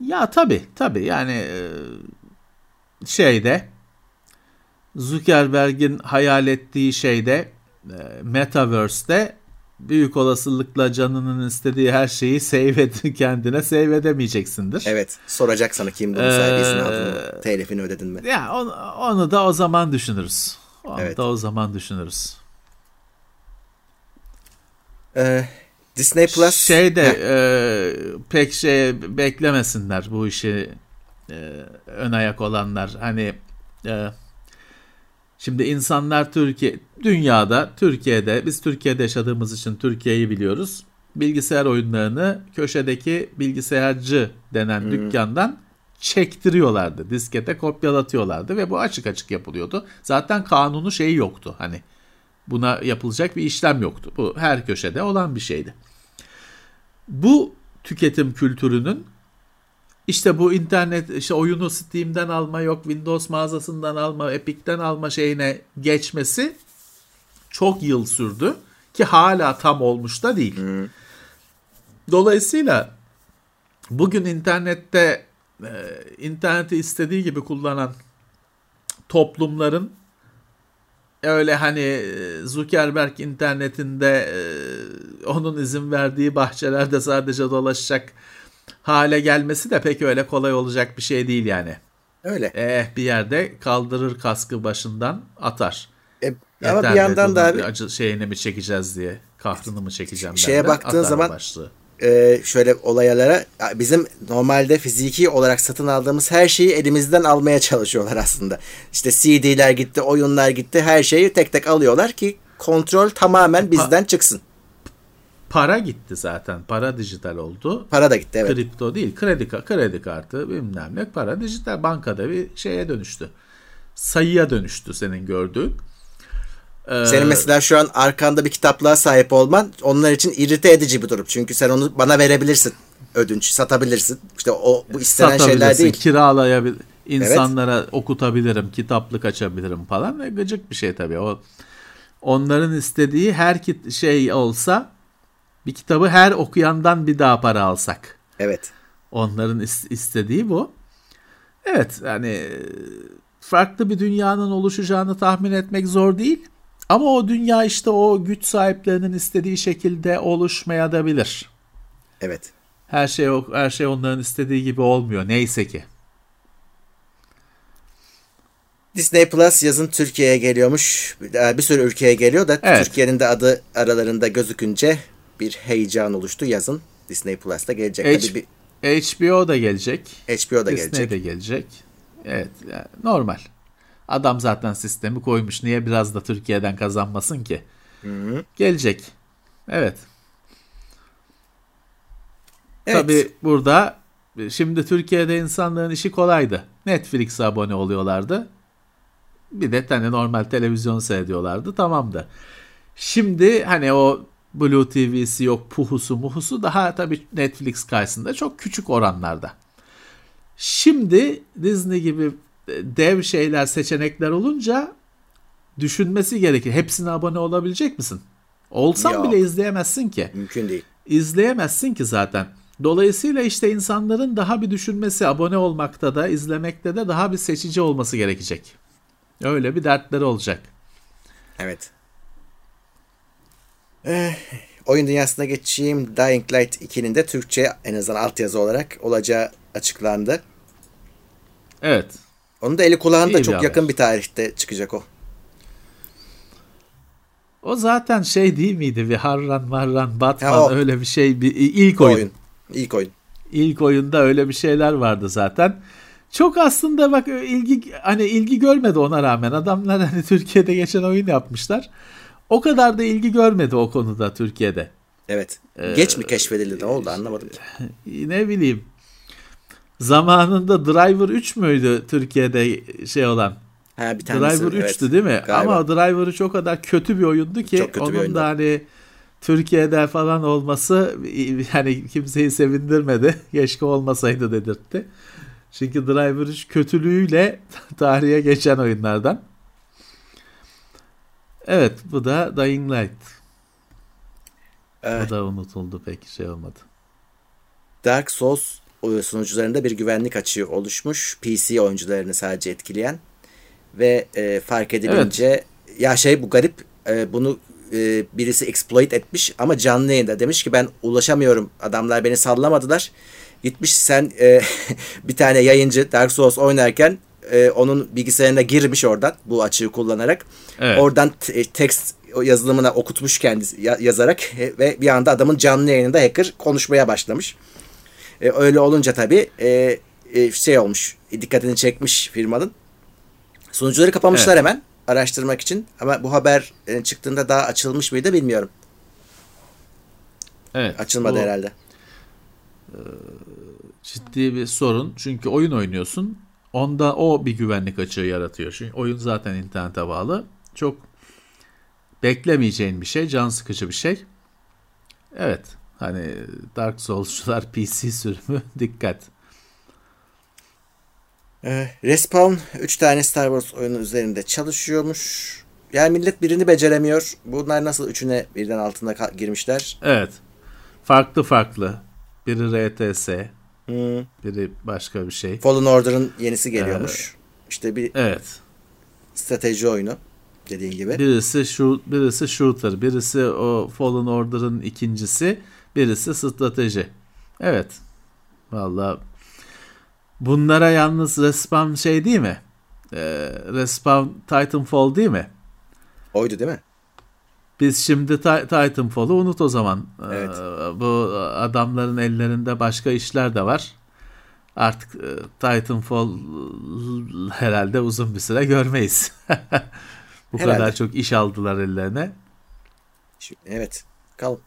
ya tabi tabi yani e, şeyde Zuckerberg'in hayal ettiği şeyde e, Metaverse'de büyük olasılıkla canının istediği her şeyi save ed *laughs* kendine save edemeyeceksindir. Evet. Soracak sana kim bunu sahibi izin aldın mı? Telifini ödedin mi? Ya onu, onu da o zaman düşünürüz. Onu evet. da o zaman düşünürüz. Ee, Disney Plus şeyde e, pek şey beklemesinler bu işi e, ön ayak olanlar. Hani e, Şimdi insanlar Türkiye, dünyada, Türkiye'de, biz Türkiye'de yaşadığımız için Türkiye'yi biliyoruz. Bilgisayar oyunlarını köşedeki bilgisayarcı denen hmm. dükkandan çektiriyorlardı. Diskete kopyalatıyorlardı ve bu açık açık yapılıyordu. Zaten kanunu şeyi yoktu. Hani buna yapılacak bir işlem yoktu. Bu her köşede olan bir şeydi. Bu tüketim kültürünün işte bu internet işte oyunu Steam'den alma yok Windows mağazasından alma Epic'ten alma şeyine geçmesi çok yıl sürdü ki hala tam olmuş da değil. Hmm. Dolayısıyla bugün internette e, interneti istediği gibi kullanan toplumların öyle hani e, Zuckerberg internetinde e, onun izin verdiği bahçelerde sadece dolaşacak hale gelmesi de pek öyle kolay olacak bir şey değil yani. Öyle. Eh bir yerde kaldırır kaskı başından atar. E, ama bir yandan da abi acı şeyini mi çekeceğiz diye kahrını mı çekeceğim şeye ben de, baktığın zaman e, şöyle olaylara bizim normalde fiziki olarak satın aldığımız her şeyi elimizden almaya çalışıyorlar aslında. İşte CD'ler gitti, oyunlar gitti, her şeyi tek tek alıyorlar ki kontrol tamamen bizden çıksın para gitti zaten. Para dijital oldu. Para da gitti evet. Kripto değil. Kredi, kredi kartı bilmem ne. Para dijital. Bankada bir şeye dönüştü. Sayıya dönüştü senin gördüğün. Ee, senin mesela şu an arkanda bir kitaplığa sahip olman onlar için irite edici bir durum. Çünkü sen onu bana verebilirsin. Ödünç satabilirsin. İşte o bu istenen şeyler değil. Kiralayabilir. insanlara evet. okutabilirim, kitaplık açabilirim falan. Ve gıcık bir şey tabii. O onların istediği her şey olsa bir kitabı her okuyandan bir daha para alsak. Evet. Onların istediği bu. Evet yani farklı bir dünyanın oluşacağını tahmin etmek zor değil. Ama o dünya işte o güç sahiplerinin istediği şekilde oluşmaya da bilir. Evet. Her şey her şey onların istediği gibi olmuyor neyse ki. Disney Plus yazın Türkiye'ye geliyormuş. Bir sürü ülkeye geliyor da evet. Türkiye'nin de adı aralarında gözükünce bir heyecan oluştu yazın. Disney Plus'ta gelecek. H- Tabii bir... HBO da gelecek. HBO da Disney gelecek. de gelecek. Evet yani normal. Adam zaten sistemi koymuş. Niye biraz da Türkiye'den kazanmasın ki? Hı-hı. Gelecek. Evet. evet. Tabii burada şimdi Türkiye'de insanların işi kolaydı. Netflix'e abone oluyorlardı. Bir de tane normal televizyon seyrediyorlardı. Tamamdı. Şimdi hani o Blue TV'si yok, puhusu muhusu daha tabii Netflix karşısında çok küçük oranlarda. Şimdi Disney gibi e, dev şeyler, seçenekler olunca düşünmesi gerekir. Hepsine abone olabilecek misin? Olsan Yok. bile izleyemezsin ki. Mümkün değil. İzleyemezsin ki zaten. Dolayısıyla işte insanların daha bir düşünmesi, abone olmakta da, izlemekte de daha bir seçici olması gerekecek. Öyle bir dertleri olacak. Evet. Eh, oyun dünyasına geçeyim. Dying Light 2'nin de Türkçe en azından altyazı olarak olacağı açıklandı. Evet. Onun da eli kulağında İyi bir çok haber. yakın bir tarihte çıkacak o. O zaten şey değil miydi? Bir Harran, Marran, Batman Ha, o. öyle bir şey. Bir, ilk oyun. oyun. İlk oyun. İlk oyunda öyle bir şeyler vardı zaten. Çok aslında bak ilgi hani ilgi görmedi ona rağmen. Adamlar hani Türkiye'de geçen oyun yapmışlar. O kadar da ilgi görmedi o konuda Türkiye'de. Evet. Ee, Geç mi keşfedildi ne oldu anlamadım ki. *laughs* Ne bileyim. Zamanında Driver 3 müydü Türkiye'de şey olan? Ha bir tanesi. Driver 3'tü evet. değil mi? Galiba. Ama Driver 3 o kadar kötü bir oyundu ki Çok kötü bir onun oyundu. da hani Türkiye'de falan olması hani kimseyi sevindirmedi. *laughs* Keşke olmasaydı dedirtti. Çünkü Driver 3 kötülüğüyle *laughs* tarihe geçen oyunlardan. Evet bu da Dying Light. Evet. Bu da unutuldu pek şey olmadı. Dark Souls sunucularında bir güvenlik açığı oluşmuş. PC oyuncularını sadece etkileyen. Ve e, fark edilince ya şey bu garip e, bunu e, birisi exploit etmiş ama canlı yayında demiş ki ben ulaşamıyorum adamlar beni sallamadılar. Gitmiş sen e, *laughs* bir tane yayıncı Dark Souls oynarken e, onun bilgisayarına girmiş oradan bu açığı kullanarak. Evet. Oradan te- tekst yazılımına okutmuş kendisi ya- yazarak ve bir anda adamın canlı yayınında hacker konuşmaya başlamış. E, öyle olunca tabii e, e, şey olmuş, dikkatini çekmiş firmanın. Sunucuları kapamışlar Evet. hemen araştırmak için. Ama bu haber e, çıktığında daha açılmış mıydı bilmiyorum. Evet. Açılmadı bu- herhalde. ciddi bir sorun. Çünkü oyun oynuyorsun. Onda o bir güvenlik açığı yaratıyor. Çünkü oyun zaten internete bağlı. Çok beklemeyeceğin bir şey, can sıkıcı bir şey. Evet. Hani Dark Souls'cular *laughs* PC sürümü *laughs* dikkat. E, Respawn 3 tane Star Wars oyunu üzerinde çalışıyormuş. Yani millet birini beceremiyor. Bunlar nasıl üçüne birden altında girmişler? Evet. Farklı farklı. Biri RTS, Hmm. biri başka bir şey. Fallen Order'ın yenisi geliyormuş. İşte bir Evet. strateji oyunu dediğin gibi. Birisi şu birisi shooter, birisi o Fallen Order'ın ikincisi, birisi strateji. Evet. Vallahi bunlara yalnız Respawn şey değil mi? Ee, Respawn Titanfall değil mi? Oydu değil mi? Biz şimdi Ti- Titanfall'u unut o zaman. Ee, Evet. bu adamların ellerinde başka işler de var. Artık e, Titanfall herhalde uzun bir süre görmeyiz. *laughs* bu Herhalde. kadar çok iş aldılar ellerine. Şimdi- Evet. Kalın.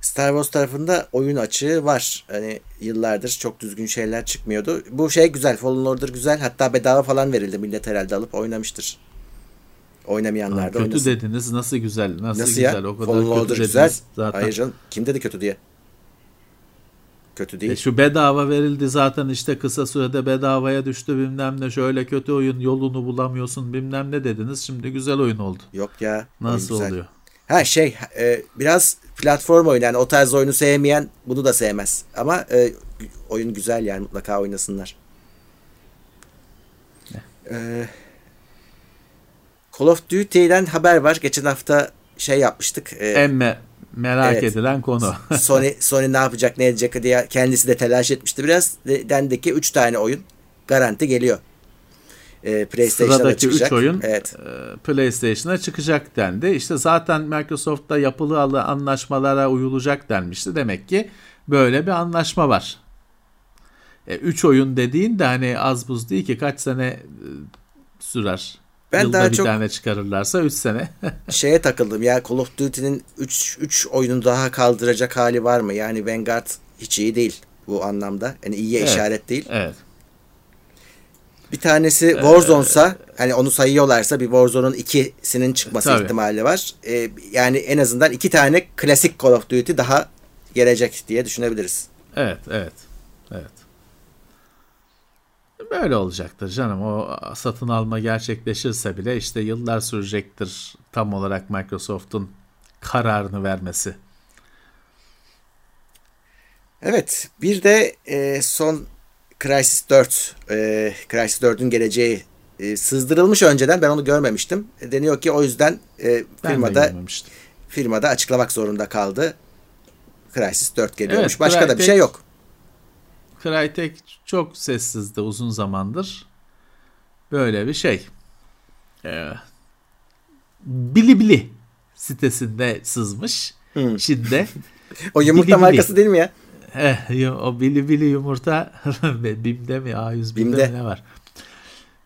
Star Wars tarafında oyun açığı var. Hani yıllardır çok düzgün şeyler çıkmıyordu. Bu şey güzel. Fallen Order güzel. Hatta bedava falan verildi. Millet herhalde alıp oynamıştır. Oynamayanlar da kötü oynasın. dediniz. Nasıl güzel? Nasıl, Nasıl güzel? ya? O kadar Fallen kötü dediniz. güzel. Zaten. Hayır canım. Kim dedi kötü diye? Kötü değil. E şu bedava verildi zaten işte kısa sürede bedavaya düştü bilmem ne şöyle kötü oyun yolunu bulamıyorsun bilmem ne dediniz. Şimdi güzel oyun oldu. Yok ya. Nasıl güzel. oluyor? Ha şey e, biraz platform oyunu yani o tarz oyunu sevmeyen bunu da sevmez. Ama e, oyun güzel yani mutlaka oynasınlar. E, Call of Duty'den haber var. Geçen hafta şey yapmıştık. E, En me- merak Evet. edilen konu. *laughs* Sony Sony ne yapacak ne edecek diye kendisi de telaş etmişti biraz. De- Dendi ki 3 tane oyun garanti geliyor. E, Sıradaki çıkacak. 3 oyun Evet. e, PlayStation'a çıkacak dendi. İşte zaten Microsoft'ta yapılı anlaşmalara uyulacak denmişti. Demek ki böyle bir anlaşma var. 3 oyun dediğin de hani az buz değil ki kaç sene e, sürer. Ben Yılda daha bir çok tane çıkarırlarsa 3 sene. *laughs* şeye takıldım ya Call of Duty'nin 3 3 oyunun daha kaldıracak hali var mı? Yani Vanguard hiç iyi değil bu anlamda. Yani iyiye Evet. işaret değil. evet. Bir tanesi Warzone'sa hani onu sayıyorlarsa bir Warzone'un ikisinin çıkması Tabii. ihtimali var. Ee, yani en azından iki tane klasik Call of Duty daha gelecek diye düşünebiliriz. Evet, evet. Evet. Böyle olacaktır canım. O satın alma gerçekleşirse bile işte yıllar sürecektir tam olarak Microsoft'un kararını vermesi. Evet bir de e, son Crysis 4, e, Crysis 4'ün geleceği e, sızdırılmış önceden ben onu görmemiştim. E, deniyor ki o yüzden e, firmada firmada açıklamak zorunda kaldı. Crysis 4 geliyormuş. Evet, Başka da bir şey yok. Crytek çok sessizdi uzun zamandır. Böyle bir şey. Ee, Bilibili sitesinde sızmış. Hmm. Çin'de. *laughs* o yumurta bili markası değil mi ya? Eh, o Bilibili yumurta *laughs* Bim'de mi? A100 Bim'de, Bim'de. mi ne var?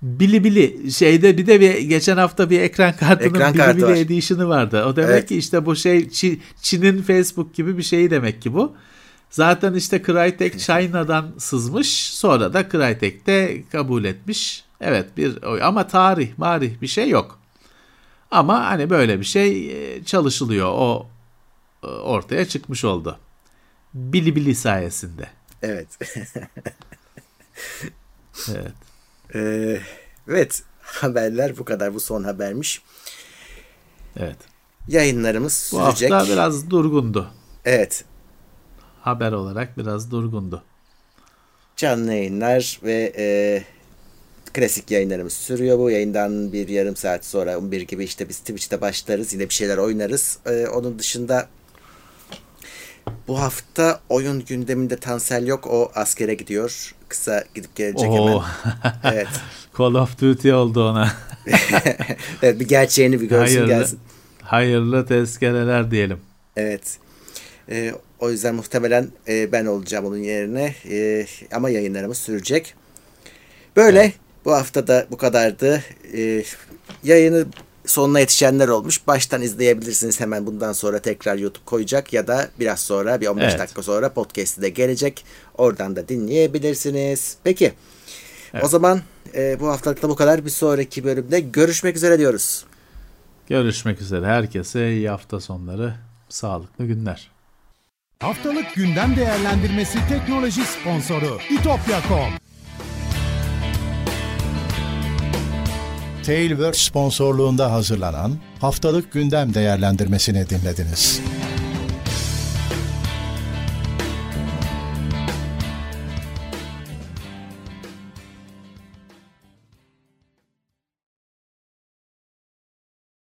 Bili Bili şeyde bir de bir geçen hafta bir ekran kartının ekran Bili Bili var. Edition'ı vardı. O demek evet. ki işte bu şey Çin'in Facebook gibi bir şeyi demek ki bu. Zaten işte Crytek China'dan sızmış. Sonra da Crytek de kabul etmiş. Evet bir oy ama tarih, marih bir şey yok. Ama hani böyle bir şey e, çalışılıyor. O e, ortaya çıkmış oldu. Bili Bili sayesinde. Evet. *laughs* evet. Ee, evet. Haberler bu kadar. Bu son habermiş. Evet. Yayınlarımız bu sürecek. Bu hafta biraz durgundu. Evet. Haber olarak biraz durgundu. Canlı yayınlar ve e, klasik yayınlarımız sürüyor. Bu yayından bir yarım saat sonra 11 gibi işte biz Twitch'te başlarız. Yine bir şeyler oynarız. Ee, onun dışında bu hafta oyun gündeminde Tansel yok. O askere gidiyor. Kısa gidip gelecek Oo. hemen. *laughs* Evet. Call of Duty oldu ona. *laughs* evet bir gerçeğini bir görsün hayırlı, gelsin. Hayırlı tezkereler diyelim. Evet. Ee, o yüzden muhtemelen e, ben olacağım onun yerine. E, ama yayınlarımız sürecek. Böyle evet. Bu hafta da bu kadardı. Ee, yayını sonuna yetişenler olmuş. Baştan izleyebilirsiniz hemen bundan sonra tekrar YouTube koyacak ya da biraz sonra bir 15 evet. dakika sonra podcast'i de gelecek. Oradan da dinleyebilirsiniz. Peki. Evet. O zaman e, bu haftalıkta bu kadar. Bir sonraki bölümde görüşmek üzere diyoruz. Görüşmek üzere. Herkese iyi hafta sonları. Sağlıklı günler. Haftalık gündem değerlendirmesi teknoloji sponsoru itopya.com Tailwords sponsorluğunda hazırlanan haftalık gündem değerlendirmesini dinlediniz.